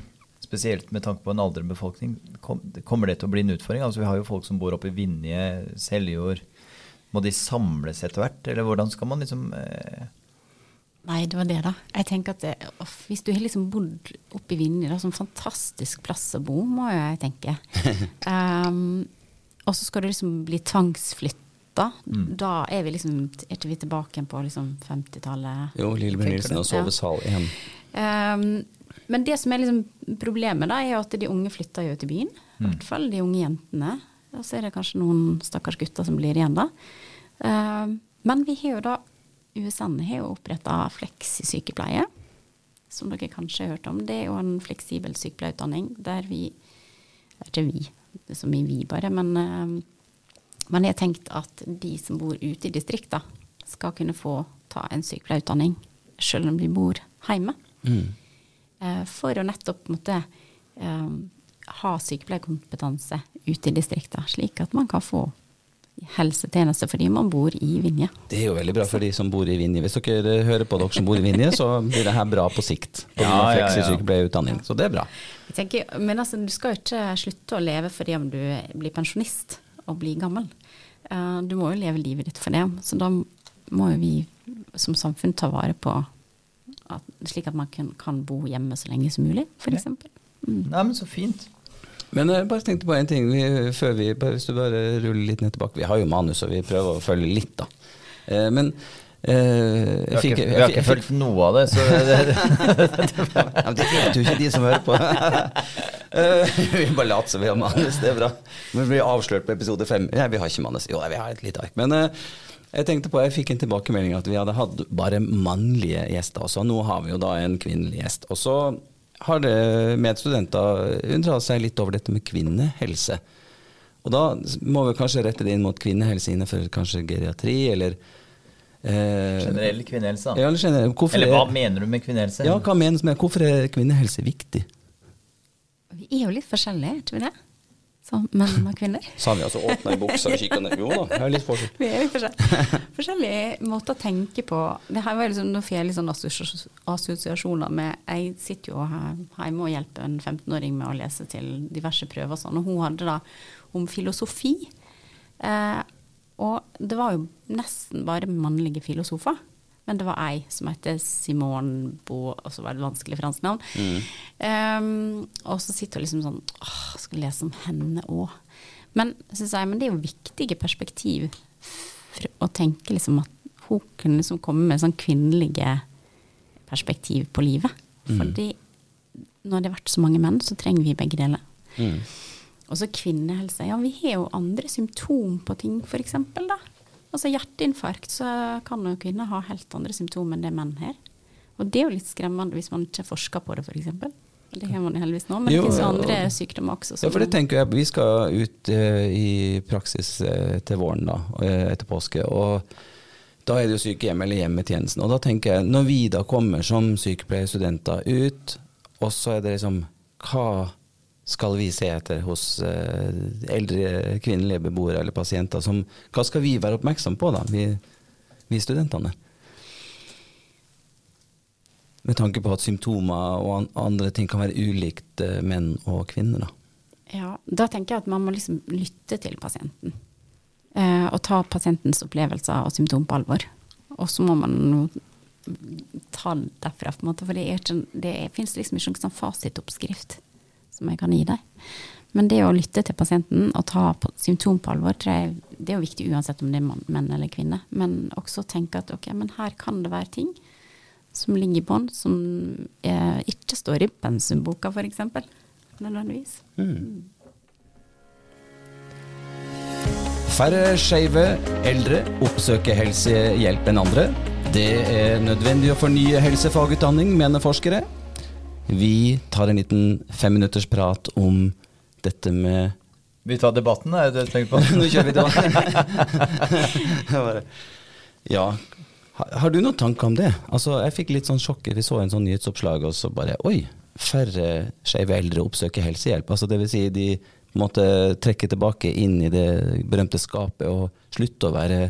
Spesielt med tanke på en aldrende befolkning, kommer det til å bli en utfordring? Altså, vi har jo folk som bor oppe i Vinje, Seljord. Må de samles etter hvert, eller hvordan skal man liksom eh... Nei, det var det, da. Jeg tenker at det, off, Hvis du har liksom bodd oppe i Vinje, da, som fantastisk plass å bo, må jo jeg tenke. um, og så skal du liksom bli tvangsflytta. Da er vi liksom Er ikke vi tilbake igjen på liksom 50-tallet? Jo, Lillebjørn Nilsen og sovesal igjen. Um, men det som er liksom problemet, da, er at de unge flytter jo til byen. I hvert fall de unge jentene. Og så er det kanskje noen stakkars gutter som blir igjen, da. Um, men vi har jo da USN har jo oppretta fleksisykepleie, som dere kanskje har hørt om. Det er jo en fleksibel sykepleierutdanning der vi det er Ikke vi, det er så mye vi bare, men um, man har tenkt at de som bor ute i distrikta, skal kunne få ta en sykepleierutdanning selv om de bor hjemme. Eh, For å nettopp måtte, eh, ha sykepleierkompetanse ute i distriktene, slik at man kan få helsetjeneste fordi man bor i Vinje. Det er jo veldig bra for de som bor i Vinje. Hvis dere hører på dere som bor i Vinje, så blir det her bra på sikt. På Ja, ja, ja. Så det er bra. Jeg tenker, men altså, du skal jo ikke slutte å leve fordi om du blir pensjonist og blir gammel. Eh, du må jo leve livet ditt for det. Så da må jo vi som samfunn ta vare på at, slik at man kan, kan bo hjemme så lenge som mulig, f.eks. Nei, men så fint. Men jeg bare tenkte på en ting vi, før vi bare, Hvis du bare ruller litt ned tilbake. Vi har jo manus, og vi prøver å følge litt, da. Eh, men eh, jeg fikk- vi har ikke fulgt noe av det, så det, ja, Det vet jo ikke de som hører på. Eh, vi bare later som vi har manus, det er bra. Men vi blir avslørt på episode fem. Nei, vi har ikke manus. Jo, vi har et lite ark. Men eh, jeg tenkte på, jeg fikk en tilbakemelding at vi hadde hatt bare mannlige gjester også. Nå har vi jo da en kvinnelig gjest. Og så har det medstudenter undra seg litt over dette med kvinnehelse. Og da må vi kanskje rette det inn mot kvinnehelse innenfor kanskje geriatri, eller eh, generell kvinnehelse. da. Ja, eller generell. Eller hva er- mener du med kvinnehelse? ja, hva menes med Hvorfor er kvinnehelse viktig? Vi er jo litt forskjellige, tror jeg. vi det? Som menn og kvinner. Sa vi altså åpna i buksa og kikka ned. Jo da, det er litt forskjell. Vi er litt forskjell. Forskjellige måter å tenke på. Det her var liksom, Nå får jeg litt sånn assosiasjoner med Jeg sitter jo hjemme og hjelper en 15-åring med å lese til diverse prøver og sånn, og hun hadde da om filosofi. Eh, og det var jo nesten bare mannlige filosofer. Men det var ei som het Simone Bo, og så var det et vanskelig fransk navn. Um, og så sitter hun liksom sånn åh, skal lese om henne òg. Men, jeg, men det er jo viktige perspektiv for å tenke liksom at hun kunne liksom komme med sånn kvinnelige perspektiv på livet. Fordi når det har vært så mange menn, så trenger vi begge deler. Mm. Og så kvinnehelse. Ja, vi har jo andre symptom på ting, f.eks. Altså hjerteinfarkt, så kan jo kvinner ha helt andre symptomer enn det menn har. Og det er jo litt skremmende hvis man ikke forsker på det, f.eks. Det har man heldigvis nå, men Jo, det finnes andre sykdommer også. Ja, for det tenker jeg, Vi skal ut uh, i praksis uh, til våren da, eh, etter påske. og Da er det jo sykehjem eller hjemmetjenesten. Og da tenker jeg, Når vi da kommer som sykepleierstudenter ut, og så er det liksom Hva skal vi se etter hos eh, eldre kvinnelige beboere eller pasienter? Som, hva skal vi være oppmerksom på, da, vi, vi studentene? Med tanke på at symptomer og an andre ting kan være ulikt eh, menn og kvinner. da. Ja, da tenker jeg at man må liksom lytte til pasienten. Eh, og ta pasientens opplevelser og symptom på alvor. Og så må man ta det derfra, på en måte. For det, er det fins liksom ikke noen sånn fasitoppskrift som jeg kan gi deg. Men det å lytte til pasienten og ta symptom på alvor, tror jeg, det er jo viktig uansett om det er menn eller kvinne. Men også tenke at ok, men her kan det være ting som ligger i bånn, som eh, ikke står i pensumboka, f.eks. Nødvendigvis. Færre skeive eldre oppsøker helsehjelp enn andre. Det er nødvendig å fornye helsefagutdanning, mener forskere. Vi tar en liten femminutters prat om dette med Vi tar debatten, er det du tenker på? Nå kjører vi debatten. Ja. Har, har du noen tanker om det? Altså, jeg fikk litt sånn sjokk. Vi så en sånn nyhetsoppslag, og så bare Oi, færre skeive eldre oppsøker helsehjelp. Altså, det vil si de måtte trekke tilbake inn i det berømte skapet og slutte å være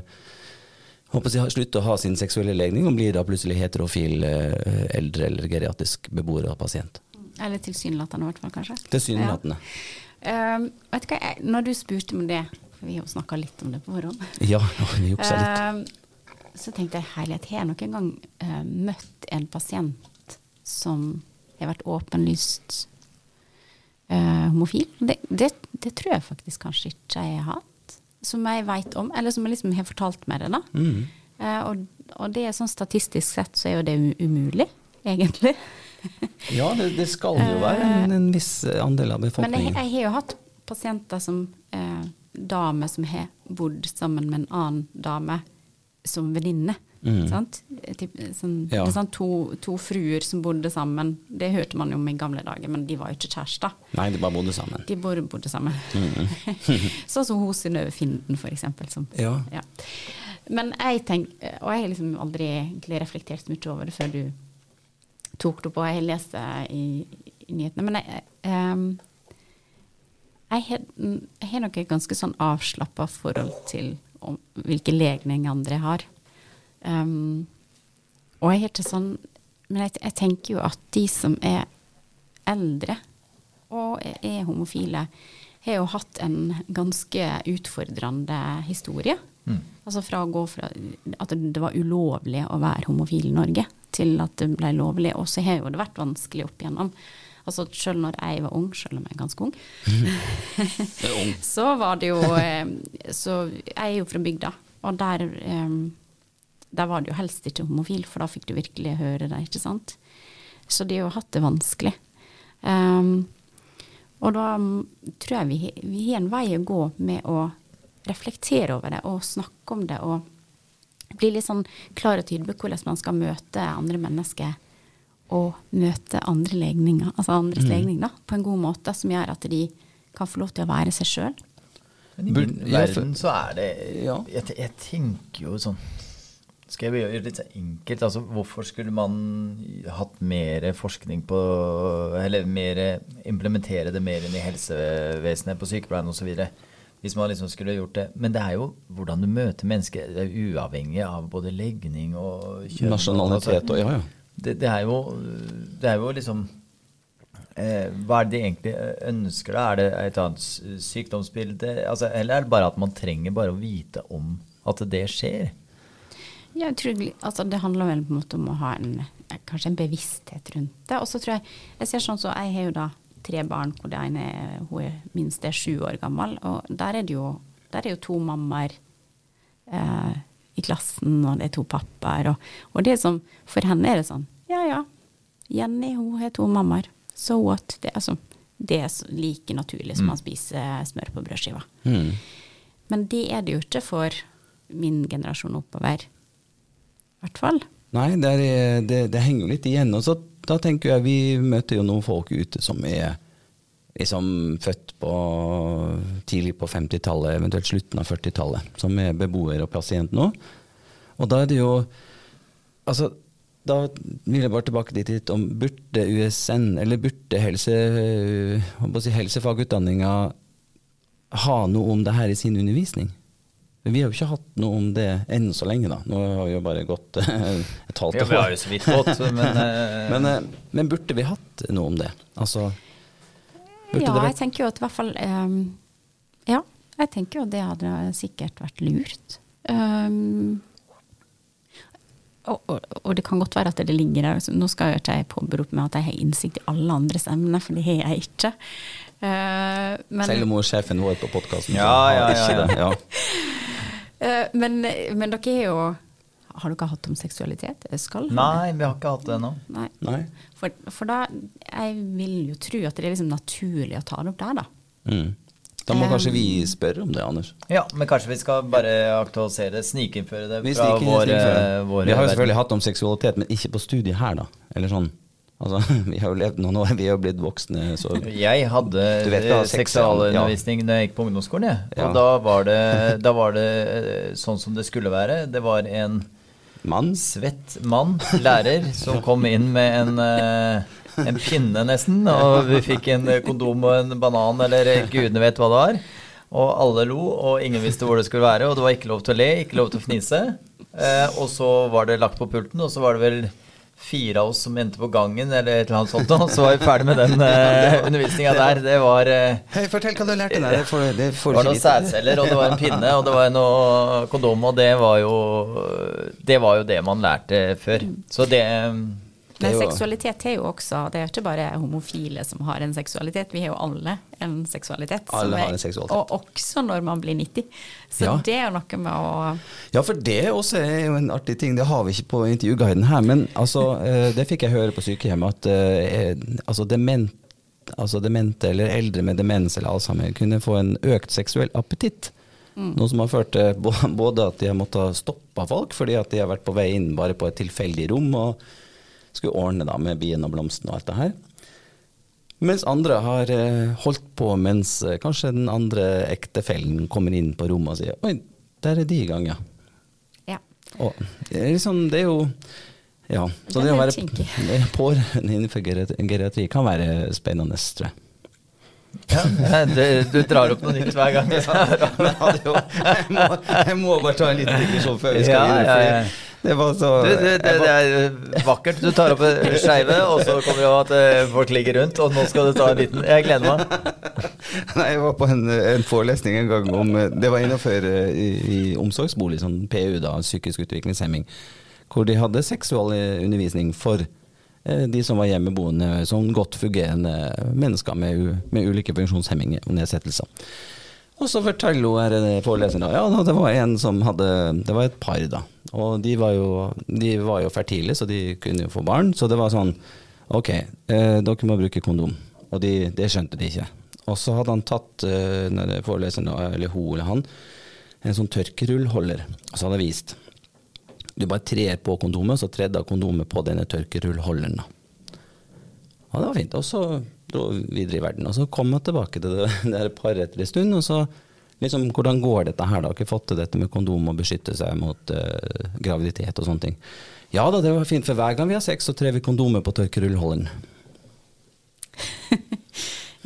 håper jeg, slutter å ha sin seksuelle legning og blir da plutselig heterofil eh, eldre eller geriatrisk beboer og pasient. Eller tilsynelatende, i hvert fall, kanskje. Tilsynelatende. Um, vet du hva, jeg, når du spurte om det, for vi har jo snakka litt om det på forhånd, Ja, vi juksa litt. Uh, så tenkte jeg herlighet, har jeg noen gang uh, møtt en pasient som har vært åpenlyst eh, homofil? Det, det, det tror jeg faktisk kanskje ikke jeg har hatt. Som jeg veit om, eller som jeg liksom har fortalt meg det, da. Mm. Eh, og, og det er sånn statistisk sett så er jo det umulig, egentlig. Ja, det, det skal jo være en, en viss andel av befolkningen. Men jeg, jeg har jo hatt pasienter som eh, damer som har bodd sammen med en annen dame som venninne. Mm. Sant? Typ, sånn, Ja. sånn to, to fruer som bodde sammen. Det hørte man jo om i gamle dager, men de var jo ikke kjærester. Nei, de bare bodde sammen. De bodde, bodde sammen. Mm. sånn som hun Synnøve Finden, for eksempel. Som, Ja. ja. Men jeg tenker, og jeg har liksom aldri egentlig reflektert så mye over det før du tok det opp, og jeg har lest det i, i nyhetene. Men jeg, har, jeg har nok et ganske sånn avslappa forhold til om, hvilke legninger andre har. Ehm, og jeg er ikke sånn Men jeg, jeg tenker jo at de som er eldre og er, er homofile, har jo hatt en ganske utfordrende historie. Altså fra å gå fra at det var ulovlig å være homofil i Norge, til at det ble lovlig. Og så har jo det vært vanskelig opp igjennom. Altså selv når jeg var ung, selv om jeg er ganske ung, så var det jo eh, Så jeg er jo fra bygda, og der, eh, der var det jo helst ikke homofil, for da fikk du virkelig høre det, ikke sant. Så de har jo hatt det vanskelig. Um, og da tror jeg vi, vi har en vei å gå med å reflektere over det og snakke om det og bli litt sånn klar og tydelig på hvordan man skal møte andre mennesker og møte andre legninger, altså andres Mm. legning, da, på en god måte som gjør at de kan få lov til å være seg sjøl. Men i min verden så er det Ja. jeg, jeg tenker jo sånn Skal jeg gjøre det litt enkelt? Altså, hvorfor skulle man hatt mer forskning på Eller mer implementere det mer inn i helsevesenet, på sykepleien osv.? Hvis man liksom skulle gjort det. Men det er jo hvordan du møter mennesker. Det er uavhengig av både legning og kjønn. Nasjonalitet og ja, ja. det, det, er jo, det er jo liksom eh, Hva er det de egentlig ønsker? da? Er det et annet sykdomsbilde? Altså, eller er det bare at man trenger bare å vite om at det skjer? Ja, tror, altså, det handler vel på en måte om å ha en, kanskje en bevissthet rundt det. Og så tror jeg jeg ser sånn så Jeg har jo da tre barn hvor det ene hun er minst er sju år gammel. Og der er det jo, der er jo to mammaer eh, i klassen, og det er to pappaer. Og, og det som For henne er det sånn Ja ja, Jenny hun har to mammaer. So what? Det, er altså, det er så like naturlig som å spise smør på brødskiva. Mm. Men det er det jo ikke for min generasjon oppover. Hvert fall. Nei, det, er, det, det henger jo litt igjen. Og så da tenker jeg vi møter jo noen folk ute som er liksom født på tidlig på 50-tallet, eventuelt slutten av 40-tallet, som er beboer og pasient nå. Og da er det jo Altså, da vil jeg bare tilbake dit litt om burde USN, eller burde helse, jeg si, helsefagutdanninga ha noe om det her i sin undervisning? Men Vi har jo ikke hatt noe om det enn så lenge, da. Nå har vi jo bare gått eh, et halvt Ja, vi har jo så vidt gått, men, eh, men, eh, men burde vi hatt noe om det? Altså burde ja, det jeg tenker jo at i hvert fall um, Ja, jeg tenker jo det hadde sikkert vært lurt. Um, og, og, og det kan godt være at det ligger der. Nå skal jeg ikke jeg påberope meg at jeg har innsikt i alle andres emner, for det har jeg ikke. Uh, men, Selv om hun er sjefen vår på podkasten. Ja, ja, ja, ja. Eh, men, men dere er jo Har dere hatt om seksualitet? Skal? Nei, vi har ikke hatt det ennå. Nei. Nei. For, for da Jeg vil jo tro at det er liksom naturlig å ta det opp der, da. Mm. Da må Um, kanskje vi spørre om det, Anders. Ja, men kanskje vi skal bare aktualisere det, snikinnføre det Vi, fra våre, eh, vi har jo selvfølgelig hatt om seksualitet, men ikke på studiet her, da. Eller sånn. Altså, vi har jo levd noen år, vi har jo blitt voksne, så Jeg hadde er, seksualundervisning da jeg gikk på ungdomsskolen. Ja. Og da var, det, da var det eh, sånn som det skulle være. Det var en mann svett mann, lærer, som kom inn med en, eh, en pinne nesten. Og vi fikk en kondom og en banan, eller gudene vet hva det var. Og alle lo, og ingen visste hvor det skulle være. Og det var ikke lov til å le, ikke lov til å fnise. Eh, og så var det lagt på pulten, og så var det vel fire av oss som endte på gangen, eller et eller annet sånt, og så var vi ferdig med den uh, undervisninga der. Det var uh, Hei, Fortell hva du har lært deg. Det får, det det var noen sædceller, og det var en pinne, og det var noe kondom, og det var jo Det var jo det man lærte før. Så det men jo... seksualitet er jo også Det er ikke bare homofile som har en seksualitet, vi har jo alle en seksualitet. Alle har en seksualitet. og også når man blir 90. Så ja. det er noe med å Ja, for det også er jo en artig ting. Det har vi ikke på intervjuguiden her, men altså, eh, det fikk jeg høre på sykehjemmet, at uh, altså, dement, altså demente eller eldre med demens eller alzheimer kunne få en økt seksuell appetitt. Mm. Noe som har ført til både at de har måttet stoppe folk fordi at de har vært på vei inn bare på et tilfeldig rom. og skulle ordne da med bien og blomsten og alt det her. Mens andre har eh, holdt på mens eh, kanskje den andre ektefellen kommer inn på rommet og sier Oi, der er de i gang, ja. ja. Og det er liksom, det er jo Ja. Så det, det å være pårørende innenfor geriatri kan være spennende, tror jeg. Ja, det, du drar opp noe nytt hver gang. Ja, jeg, må, jeg, må, bare ta en liten digresjon før vi skal ja, videre. Ja, det var så du, det, det, det, er vakkert. Du tar opp skeive, og så kommer det at eh, folk ligger rundt, og nå skal du ta en liten Jeg gleder meg. Nei, jeg var på en, en, forelesning en gang om Det var innenfor eh, i, i omsorgsbolig, sånn PU, da, psykisk utviklingshemming, hvor de hadde seksualundervisning for eh, de som var hjemmeboende, sånn godt fungerende mennesker med, med ulike funksjonshemminger og nedsettelser. Og så forteller hun foreleseren ja, det var en som hadde Det var et par, da. Og de var jo, de var jo fertile, så de kunne jo få barn. Så det var sånn Ok, eh, dere må bruke kondom. Og de, det skjønte de ikke. Og så hadde han tatt, eh, foreleseren, eller hun eller han, en sånn tørkerullholder. Og så hadde han vist. Du bare trer på kondomet, så tredde kondomet på denne tørkerullholderen. Ja, det var fint. Og så dro videre i verden. Og så kom jeg tilbake til det, det paret etter en stund, og så Liksom, hvordan går dette her, da? Har ikke fått til dette med kondom og beskytte seg mot uh, graviditet og sånne ting. Ja da, det var fint, for hver gang vi har sex, så trer vi kondomet på tørkerullholderen.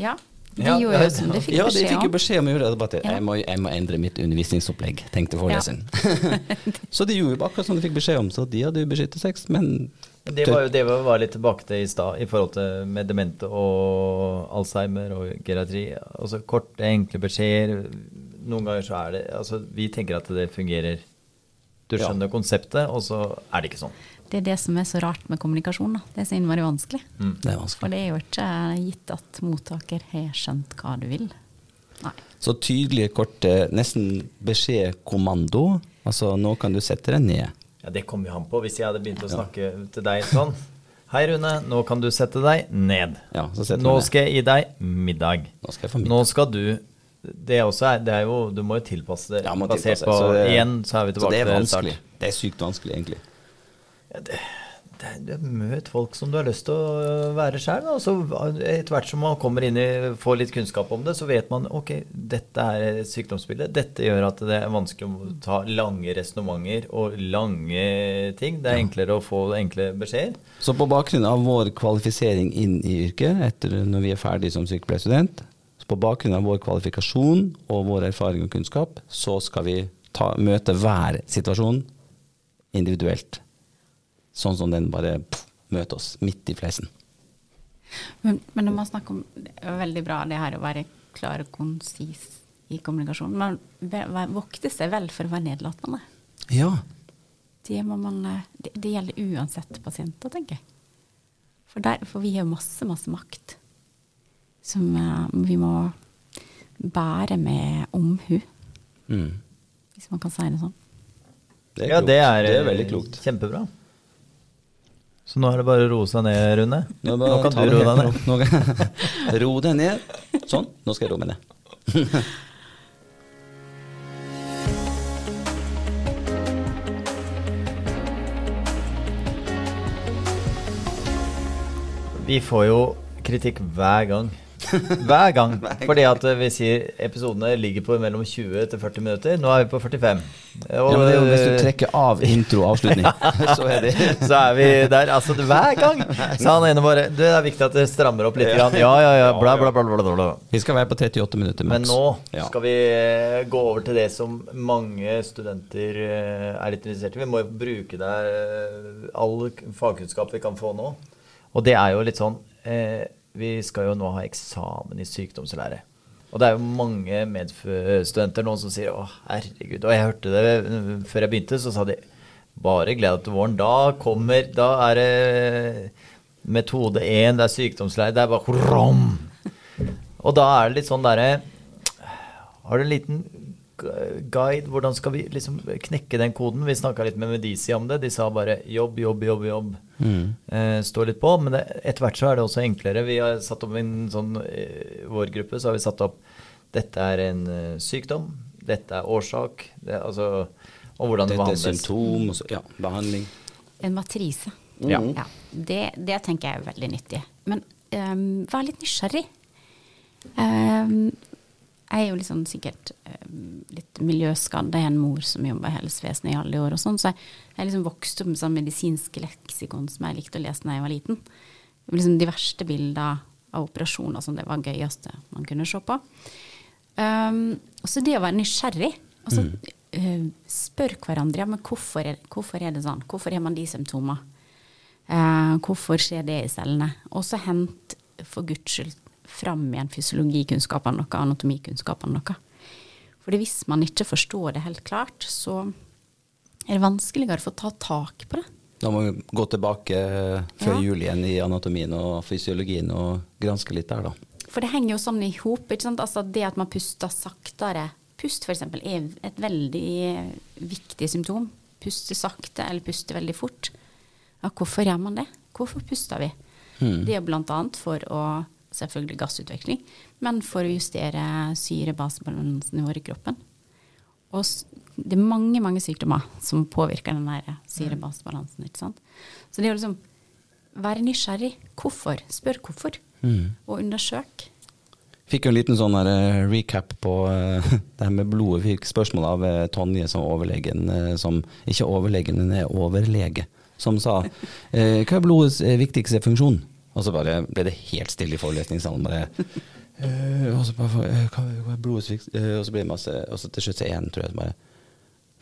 ja. De ja, gjorde jo som de fikk ja, beskjed om. Ja, de fikk jo beskjed om å gjøre det. Bare jeg, må, jeg må endre mitt undervisningsopplegg, tenkte foreleseren. Ja. så de gjorde jo akkurat som de fikk beskjed om, så de hadde jo beskyttet sex, men det var jo det vi var litt tilbake til i stad, i forhold til med demente og Alzheimer og geriatri. Altså korte, enkle beskjeder. Noen ganger så er det Altså, vi tenker at det fungerer. Du skjønner ja. konseptet, og så er det ikke sånn. Det er det som er så rart med kommunikasjon. Da. Det er så innmari vanskelig. Mm. Det er vanskelig. For det er jo ikke gitt at mottaker har skjønt hva du vil. Nei. Så tydelige, korte, nesten beskjedkommando. Altså, nå kan du sette deg ned. Ja, Det kommer jo an på. Hvis jeg hadde begynt å snakke ja. til deg sånn Hei, Rune. Nå kan du sette deg ned. Ja, nå skal jeg gi deg middag. Nå skal, middag. Nå skal du det, er, det er jo, Du må jo tilpasse det. Ja, basert tilpasse. på så det, Igjen så er vi tilbake til det er vanskelig. Det er sykt vanskelig, egentlig. Ja, det, Møt folk som du har lyst til å være sjøl. Etter hvert som man kommer inn i, får litt kunnskap om det, så vet man ok, dette er sykdomsbildet. Dette gjør at det er vanskelig å ta lange resonnementer og lange ting. Det er enklere å få enkle beskjeder. Så på bakgrunn av vår kvalifisering inn i yrket, etter når vi er ferdig som sykepleierstudent, på bakgrunn av vår kvalifikasjon og vår erfaring og kunnskap, så skal vi ta, møte hver situasjon individuelt sånn som den bare pff, møter oss midt i fleisen. Men, men, når man snakker om Det er veldig bra det her å være klar og konsis i kommunikasjon. Man vokter seg vel for å være nedlatende. Ja. Det, man, det, det gjelder uansett pasienter, tenker jeg. For, der, for vi har masse, masse makt som uh, vi må bære med omhu. Mm. Hvis man kan si det sånn. Det ja, det er, det er veldig klokt. Kjempebra. Så nå er det bare å roe seg ned, Rune. Nå, nå kan du roe deg ned. ro deg ned. Sånn. Nå skal jeg roe meg ned. Vi får jo kritikk hver gang Hver gang. Fordi at eh, vi sier episodene ligger på mellom 20 til 40 minutter. Nå er vi på 45. Og, Ja, men det er jo hvis du trekker av intro og avslutning, så er det så er vi der. Altså hver gang! Så han ene bare Det er viktig at det strammer opp litt. Ja, ja, ja. Bla, bla, bla, bla, bla, bla. Vi skal være på 38 minutter Men nå skal vi eh, gå over til det som mange studenter eh, er litt interessert i. Vi må jo bruke der eh, all fagkunnskap vi kan få nå. Og det er jo litt sånn eh, Vi skal jo nå ha eksamen i sykdomslære. Og det er jo mange medstudenter nå som sier 'Å, herregud'. Og jeg hørte det før jeg begynte, så sa de 'Bare gled deg til våren'. Da kommer Da er det metode 1, det er sykdomslære. Det er bare rom. Og da er det litt sånn derre Har du en liten guide? Hvordan skal vi liksom knekke den koden? Vi snakka litt med Medici om det. De sa bare jobb, jobb, jobb, jobb. Eh, stå litt på. Men etter hvert så er det også enklere. Vi har satt opp en sånn I vår gruppe så har vi satt opp dette er en eh, sykdom. Dette er årsak. Det, altså, og hvordan det Dette er behandles. symptom, og så, ja, behandling. En matrise. Ja. det, det tenker jeg er veldig nyttig. Men um, vær litt nysgjerrig. Ehm, jeg er jo liksom sikkert um, litt miljøskadd. Jeg er en mor som jobber i helsevesenet i alle år, og sånn, så jeg, jeg liksom vokste opp med sånn medisinske leksikon som jeg likte å lese da jeg var liten. Liksom de verste bilder av operasjoner som det var gøyeste man kunne se på. Um, og så det å være nysgjerrig. Altså, eh, spør hverandre ja, men hvorfor er, hvorfor er det sånn. Hvorfor har man de symptomer? Uh, hvorfor skjer det i cellene? Og så hent for guds skyld fram igjen fysiologikunnskapene noe, anatomikunnskapene noe. For hvis man ikke forstår det helt klart, så er det vanskeligere å få ta tak på det. Da må vi gå tilbake eh, før Ja. jul igjen i anatomien og fysiologien og granske litt der, da. For det henger jo sånn i hop. Altså det at man puster saktere. Pust f.eks. er et veldig viktig symptom. Puste sakte eller puste veldig fort. Ja, hvorfor gjør man det? Hvorfor puster vi? Det er bl.a. for å selvfølgelig gassutveksling, men for å justere syre-basebalansen i vår i kroppen. Og det er mange mange sykdommer som påvirker den syre-basebalansen. ikke sant? Så det å liksom være nysgjerrig. Hvorfor? Spør hvorfor. Og undersøk. Fikk jo en liten sånn eh, recap på eh, det her med blodet. Fikk spørsmål av eh, Tonje som overlegen, som ikke overlegen, men er overlege, som sa hva er blodets viktigste funksjon? Og så bare ble det helt stille i forelesningssalen. bare øh, og, så bare, øh, hva, hva er blodets viktigste eh, Og så ble det masse Og så til slutt så én, tror jeg, som bare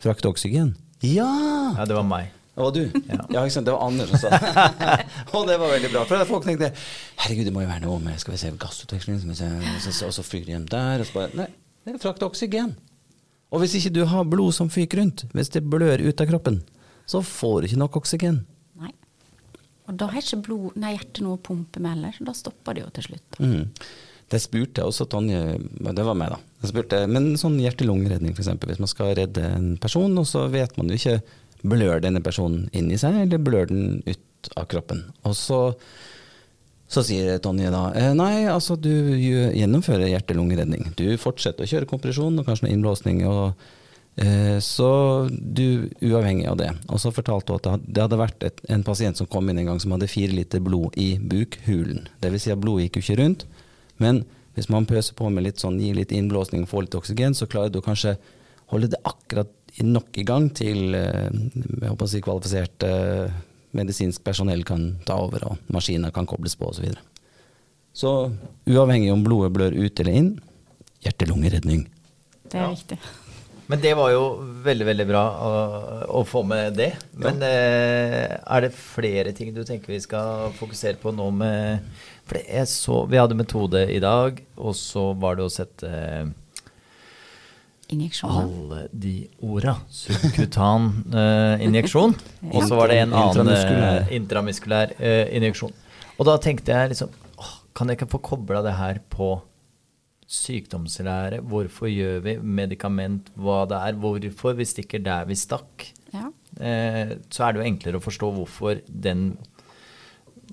Frakte oksygen? Ja! Ja, det var meg. Det var du? Ja. Ja, ikke sant. Det var Anders som sa det. og det var veldig bra. For folk tenkte herregud, det må jo være noe med skal vi se, gassutveksling, skal vi se, og så, og så fyker de hjem der. Og så bare Nei, det er frakt oksygen. Og hvis ikke du har blod som fyker rundt, hvis det blør ut av kroppen, så får du ikke nok oksygen. Og da har ikke blod, nei, hjertet noe å pumpe med heller. så Da stopper det jo til slutt. Mm. Det spurte jeg også Tonje, det var meg da. Jeg spurte, men sånn hjerte-lungeredning f.eks. Hvis man skal redde en person, og så vet man jo ikke blør denne personen inni seg, eller blør den ut av kroppen. Og så, så sier Tonje da eh, nei, altså du gjennomfører hjerte-lungeredning. Du fortsetter å kjøre kompresjon og kanskje noe innblåsning. og så du, uavhengig av det. Og så fortalte hun at det hadde vært et, en pasient som kom inn en gang som hadde fire liter blod i bukhulen. Det vil si at blodet gikk jo ikke rundt. Men hvis man pøser på med litt sånn, gir litt innblåsning og får litt oksygen, så klarer du kanskje holde det akkurat nok i gang til eh, jeg håper å si kvalifisert eh, medisinsk personell kan ta over, og maskiner kan kobles på osv. Så, videre. så uavhengig om blodet blør ut eller inn, hjerte-lungeredning. Det er Ja. viktig. Men det var jo veldig, veldig bra å, å få med det. Men eh, er det flere ting du tenker vi skal fokusere på nå med For det jeg så Vi hadde metode i dag, og så var det å sette eh, alle de orda. Subkutan eh, injeksjon. Og så var det en annen Intramuskulær. intramuskulær eh, injeksjon. Og da tenkte jeg liksom åh, Kan jeg ikke få kobla det her på sykdomslære? Hvorfor gjør vi medikament, hva det er? Hvorfor vi stikker der vi stakk? Ja. Eh, så er det jo enklere å forstå hvorfor den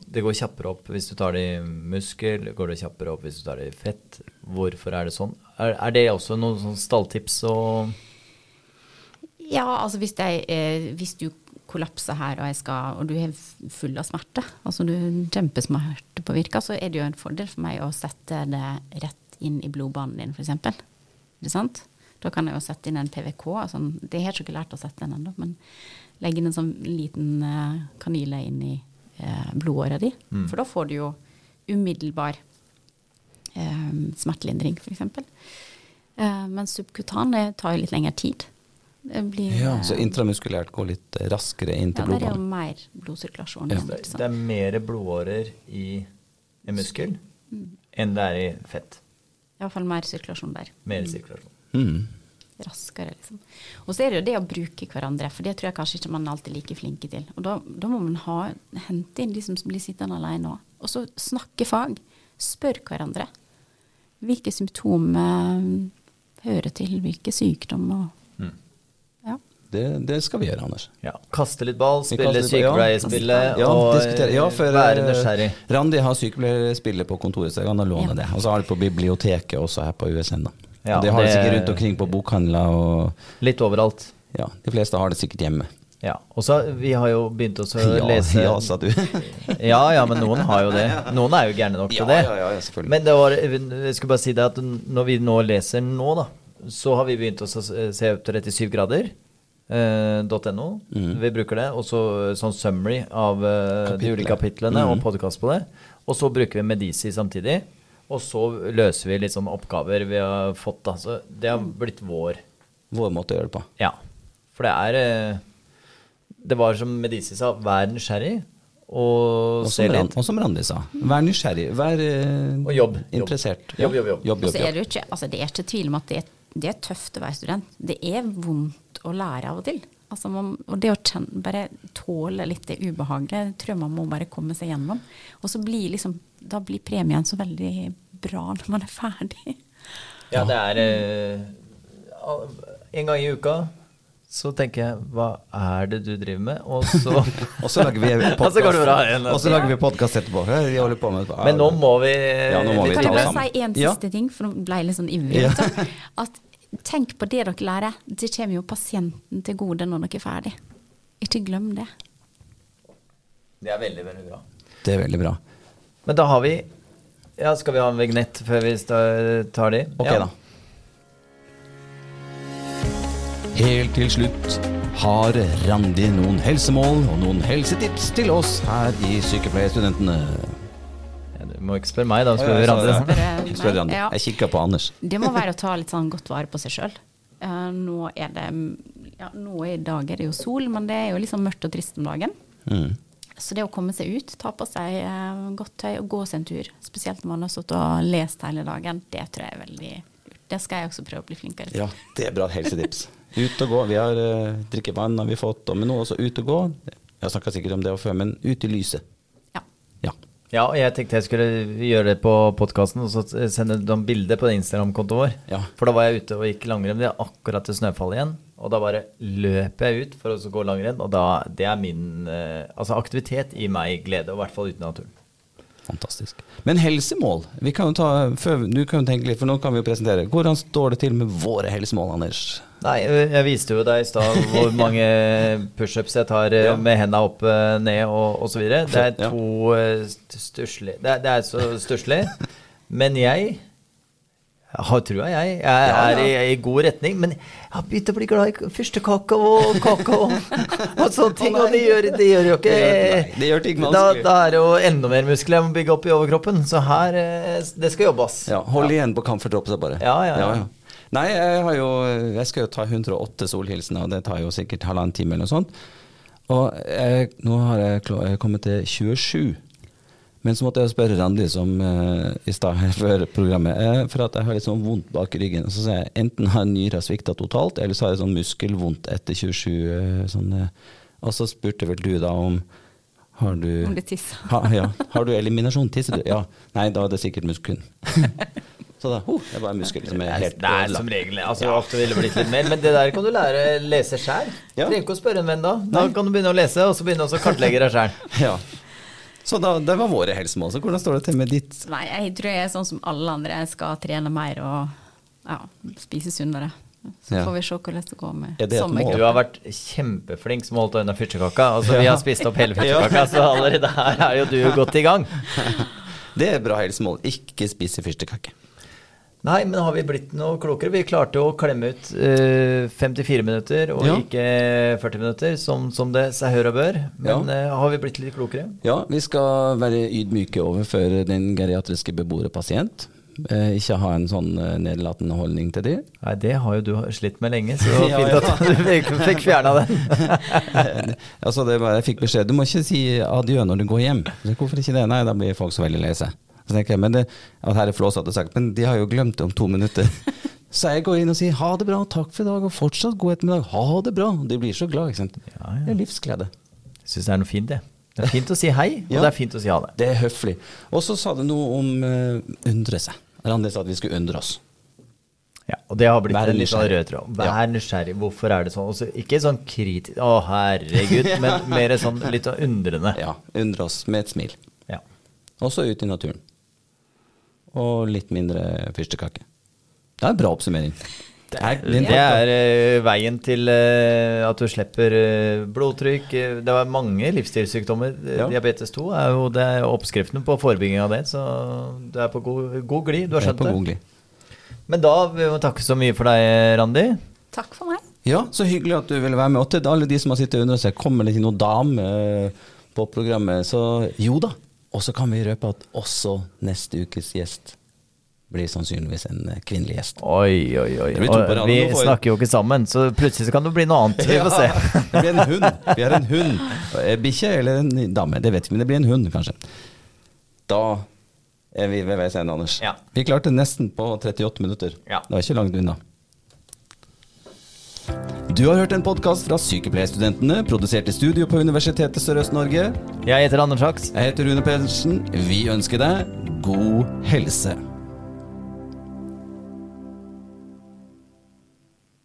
det går kjappere opp hvis du tar det i muskel, går det kjappere opp hvis du tar det i fett. Hvorfor er det sånn? Er, er det også noen sånn stalltips og Ja, altså hvis, jeg, eh, hvis du kollapser her, og, skal, og du er full av smerte, altså du er kjempesmerte på virka, så er det jo en fordel for meg å sette det rett inn i blodbanen din, f.eks. Ikke sant? Da kan jeg jo sette inn en PVK. Altså, det har jeg ikke lært å sette den ennå, men legge inn en sånn liten eh, kanyle inn i eh, blodåra di. For da får du jo umiddelbar eh, smertelindring, f.eks. Eh, men subkutan det tar jo litt lengre tid. Det blir Ja, eh, så intramuskulært går litt raskere inn til blodbanen? ja, det der er jo mer blodsirkulasjon. Ja. Det, er mer blodårer i en muskel enn det er i fett. Iallfall mer sirkulasjon der. Mer sirkulasjon. Mm. Raskere, liksom. Og så er det jo det å bruke hverandre, for det tror jeg kanskje ikke man er alltid like flinke til. Og da, da må man ha, hente inn de som blir sittende alene òg. Og så snakke fag. Spør hverandre. Hvilke symptomer hører til hvilke sykdommer. Mm. Det, det skal vi gjøre, Anders. Ja. Kaste litt ball, spille sykepleierspillet Ja, og diskutere. Ja, for, være eh, nysgjerrig. Randi har sykepleierspillet på kontoret, så jeg kan låne Ja. det. Og så har de på biblioteket også her på USN. da. Det har de det- sikkert rundt omkring på bokhandler, og Litt overalt. ja, de fleste har det sikkert hjemme. Ja. Og så vi har jo begynt også å Ja, lese ja, sa du. ja, ja, men noen har jo det. Noen er jo gærne nok til det. ja, ja, ja, selvfølgelig. Men det var, jeg skulle bare si det at når vi nå leser nå, da, så har vi begynt å se se opp til 37 grader. Eh, .no. Mm. Vi bruker det. Og så sånn summary av uh, de ulike kapitlene og Mhm. podkast på det. Og så bruker vi Medisi samtidig. Og så løser vi litt sånn oppgaver vi har fått. da Så det har blitt vår. Vår måte å gjøre det på. Ja. For det er uh, Det var som Medisi sa, vær nysgjerrig og, Og se litt. og som Randi sa, vær nysgjerrig, vær eh, Og. Jobb. interessert. Jobb, jobb, jobb. jobb, jobb, jobb. Altså, er det ikke, altså det er ikke tvil om at det er, det er tøft å være student. Det er vondt å lære av og til. Altså man, og det å kjenne, bare tåle litt det ubehagelige, tror jeg man må bare komme seg gjennom. Og så blir liksom, da blir premien så veldig bra når man er ferdig. Ja, det er eh, En gang i uka så tenker jeg Hva er det du driver med? Og så Og så lager vi Og så går det bra igjen. podkast Og så lager vi podkast etterpå. Vi holder på med Men nå må vi Ja, nå må vi Kan jeg bare si en Ja. siste ting, for nå ble jeg litt sånn ivrig. Ja. At tenk på det dere lærer. Det kommer jo pasienten til gode når dere er ferdig. Ikke glem det. Det er veldig, veldig bra. Det er veldig bra. Men da har vi Ja, Skal vi ha en vignett før vi tar de? Ok, ja. da. Helt til slutt har Randi noen helsemål og noen helsetips til oss her i Sykepleierstudentene. Må ikke spørre meg, da. Spør ja, Randi. Spør Jeg spør Randi. Jeg kikka på Anders. Det må være å ta litt sånn godt vare på seg sjøl. nå er det ja, Nå i dag er det jo sol, men det er jo sånn mørkt og trist om dagen. Mm. Så det å komme seg ut, ta på seg eh, godt tøy og gå seg en tur, spesielt når man har sittet og lest hele dagen, det tror jeg er veldig lurt. Det skal jeg også prøve å bli flinkere til. Ja, det er bra helsetips. Ut og gå. Vi har uh, drikkevann har vi fått, og men nå også ut og gå. Jeg har snakka sikkert om det før, men ut i lyset. Ja. Og jeg tenkte jeg skulle gjøre det på podkasten og så sende noen bilder på Instagram-kontoen vår. Ja. For da var jeg ute og gikk langrenn. Det er akkurat til snøfall igjen. Og da bare løper jeg ut for å gå langrenn. Og da, det er min eh, Altså, aktivitet gir meg glede, og i hvert fall ute i naturen. Fantastisk. Men helsemål, vi kan ta, du kan jo tenke litt, for nå kan vi jo presentere. Hvordan står det til med våre helsemål, Anders? Nei, jeg viste jo deg i stad hvor mange pushups jeg tar Ja. med henda opp, ned og osv. Det er to ja. stusslig det, det er så stusslig. Men jeg har trua, jeg. Jeg Ja, er ja. I, i god retning. Men jeg har begynt å bli glad i fyrstekake og kake og, og sånne ting. Og det gjør, det gjør jo ikke Det gjør- ting da, da er det jo enda mer muskler jeg må bygge opp i overkroppen. Så her eh, Det skal jobbes. Ja, hold igjen på camferdropset bare. Ja, ja, ja. Nei, jeg har jo Jeg skal jo ta 108 solhilsener, og det tar jo sikkert halvannen time eller noe sånt. Og jeg, nå har jeg kommet til 27. Men så måtte jeg spørre Randi som uh, i stad før programmet, uh, for at jeg har litt sånn vondt bak ryggen. Og så sier jeg enten har nyra svikta totalt, eller så har jeg sånn muskelvondt etter 27. Uh, sånn, eh, og så spurte vel du da om har du Om det tisser. Ha, ja. Har du eliminasjon? Tisser du? Ja. Nei, da er det sikkert muskelen. så da, oh, det er bare en muskel som er helt det er som regel altså Ofte ville blitt litt mer, men det der kan du lære lese sjæl. Ja. Trenger ikke å spørre en venn da. Da kan du begynne å lese, og så begynne å kartlegge deg sjæl. Ja. Så da, det var våre helsemål. Så hvordan står det til med ditt? Nei, jeg tror jeg er sånn som alle andre. Jeg skal trene mer og ja, spise sunnere. Så Ja. får vi se hvordan det går med Er det et? Du har vært kjempeflink som holdt unna fyrstekaka. Altså, vi har spist opp hele fyrstekaka, så allerede her er jo du godt i gang. Det er bra helsemål. Ikke spise fyrstekake. Nei, men har vi blitt noe klokere? Vi klarte å klemme ut uh, 54 minutter og Ja. ikke 40 minutter, som, som det seg hør og bør. Men Ja. uh, har vi blitt litt klokere? Ja, vi skal være ydmyke overfor den geriatriske beboerpasient. Uh, ikke ha en sånn eh, nedlatende holdning til dem. Nei, det har jo du slitt med lenge, så det Ja, fint at du fikk, fikk fjerna den. altså det var, jeg fikk beskjed du må ikke si adjø når du går hjem. Så, Hvorfor ikke det? Nei, da blir folk så veldig lei seg. Så tenker jeg, men det, at her er flåsete sagt, men de har jo glemt det om to minutter. Så jeg går inn og sier ha det bra, takk for i dag, og fortsatt god ettermiddag. Ha det bra. De blir så glad, ikke sant. Ja, ja. Det er livsglede. Jeg syns det er noe fint, det. Det er fint å si hei, og Ja. det er fint å si ha det. Det er høflig. Og så sa du noe om uh, undre seg. Randi sa at vi skulle undre oss. Ja, og det har blitt en litt sånn rød tråd. Vær nysgjerrig. Hvorfor er det sånn? Også, ikke sånn kritisk Å, herregud, men mer sånn litt sånn undrende. Ja, undre oss med et smil. Ja. Også ut i naturen. Og litt mindre fyrstekake. Det er en bra oppsummering. Det er, Det er uh, veien til uh, at du slipper uh, blodtrykk. Det var mange livsstilssykdommer. Ja. Diabetes 2 er jo det er oppskriften på forebygging av det, så du er på god, god glid. Du har er skjønt det. glid. Men da vil vi takke så mye for deg, Randi. Takk for meg. Ja, så hyggelig at du ville være med. Og til alle de som har sittet under og sett, kommer det ikke noen dame på programmet? Så jo da. Og så kan vi røpe at også neste ukes gjest blir sannsynligvis en eh, kvinnelig gjest. Oi, oi, oi. Vi snakker jo ikke sammen, så plutselig så kan det bli noe annet. Vi får se. det blir en hund. Vi er en hund. Bikkje eller en dame, det vet vi, men det blir en hund, kanskje. Da er vi ved veis ende, Anders. Ja. Vi klarte nesten på 38 minutter. Ja. Det var ikke langt unna. Du har hørt en podkast fra Sykepleierstudentene, produsert i studio på Universitetet Sørøst-Norge. Jeg heter Anders Haks. Jeg heter Rune Pedersen. Vi ønsker deg god helse.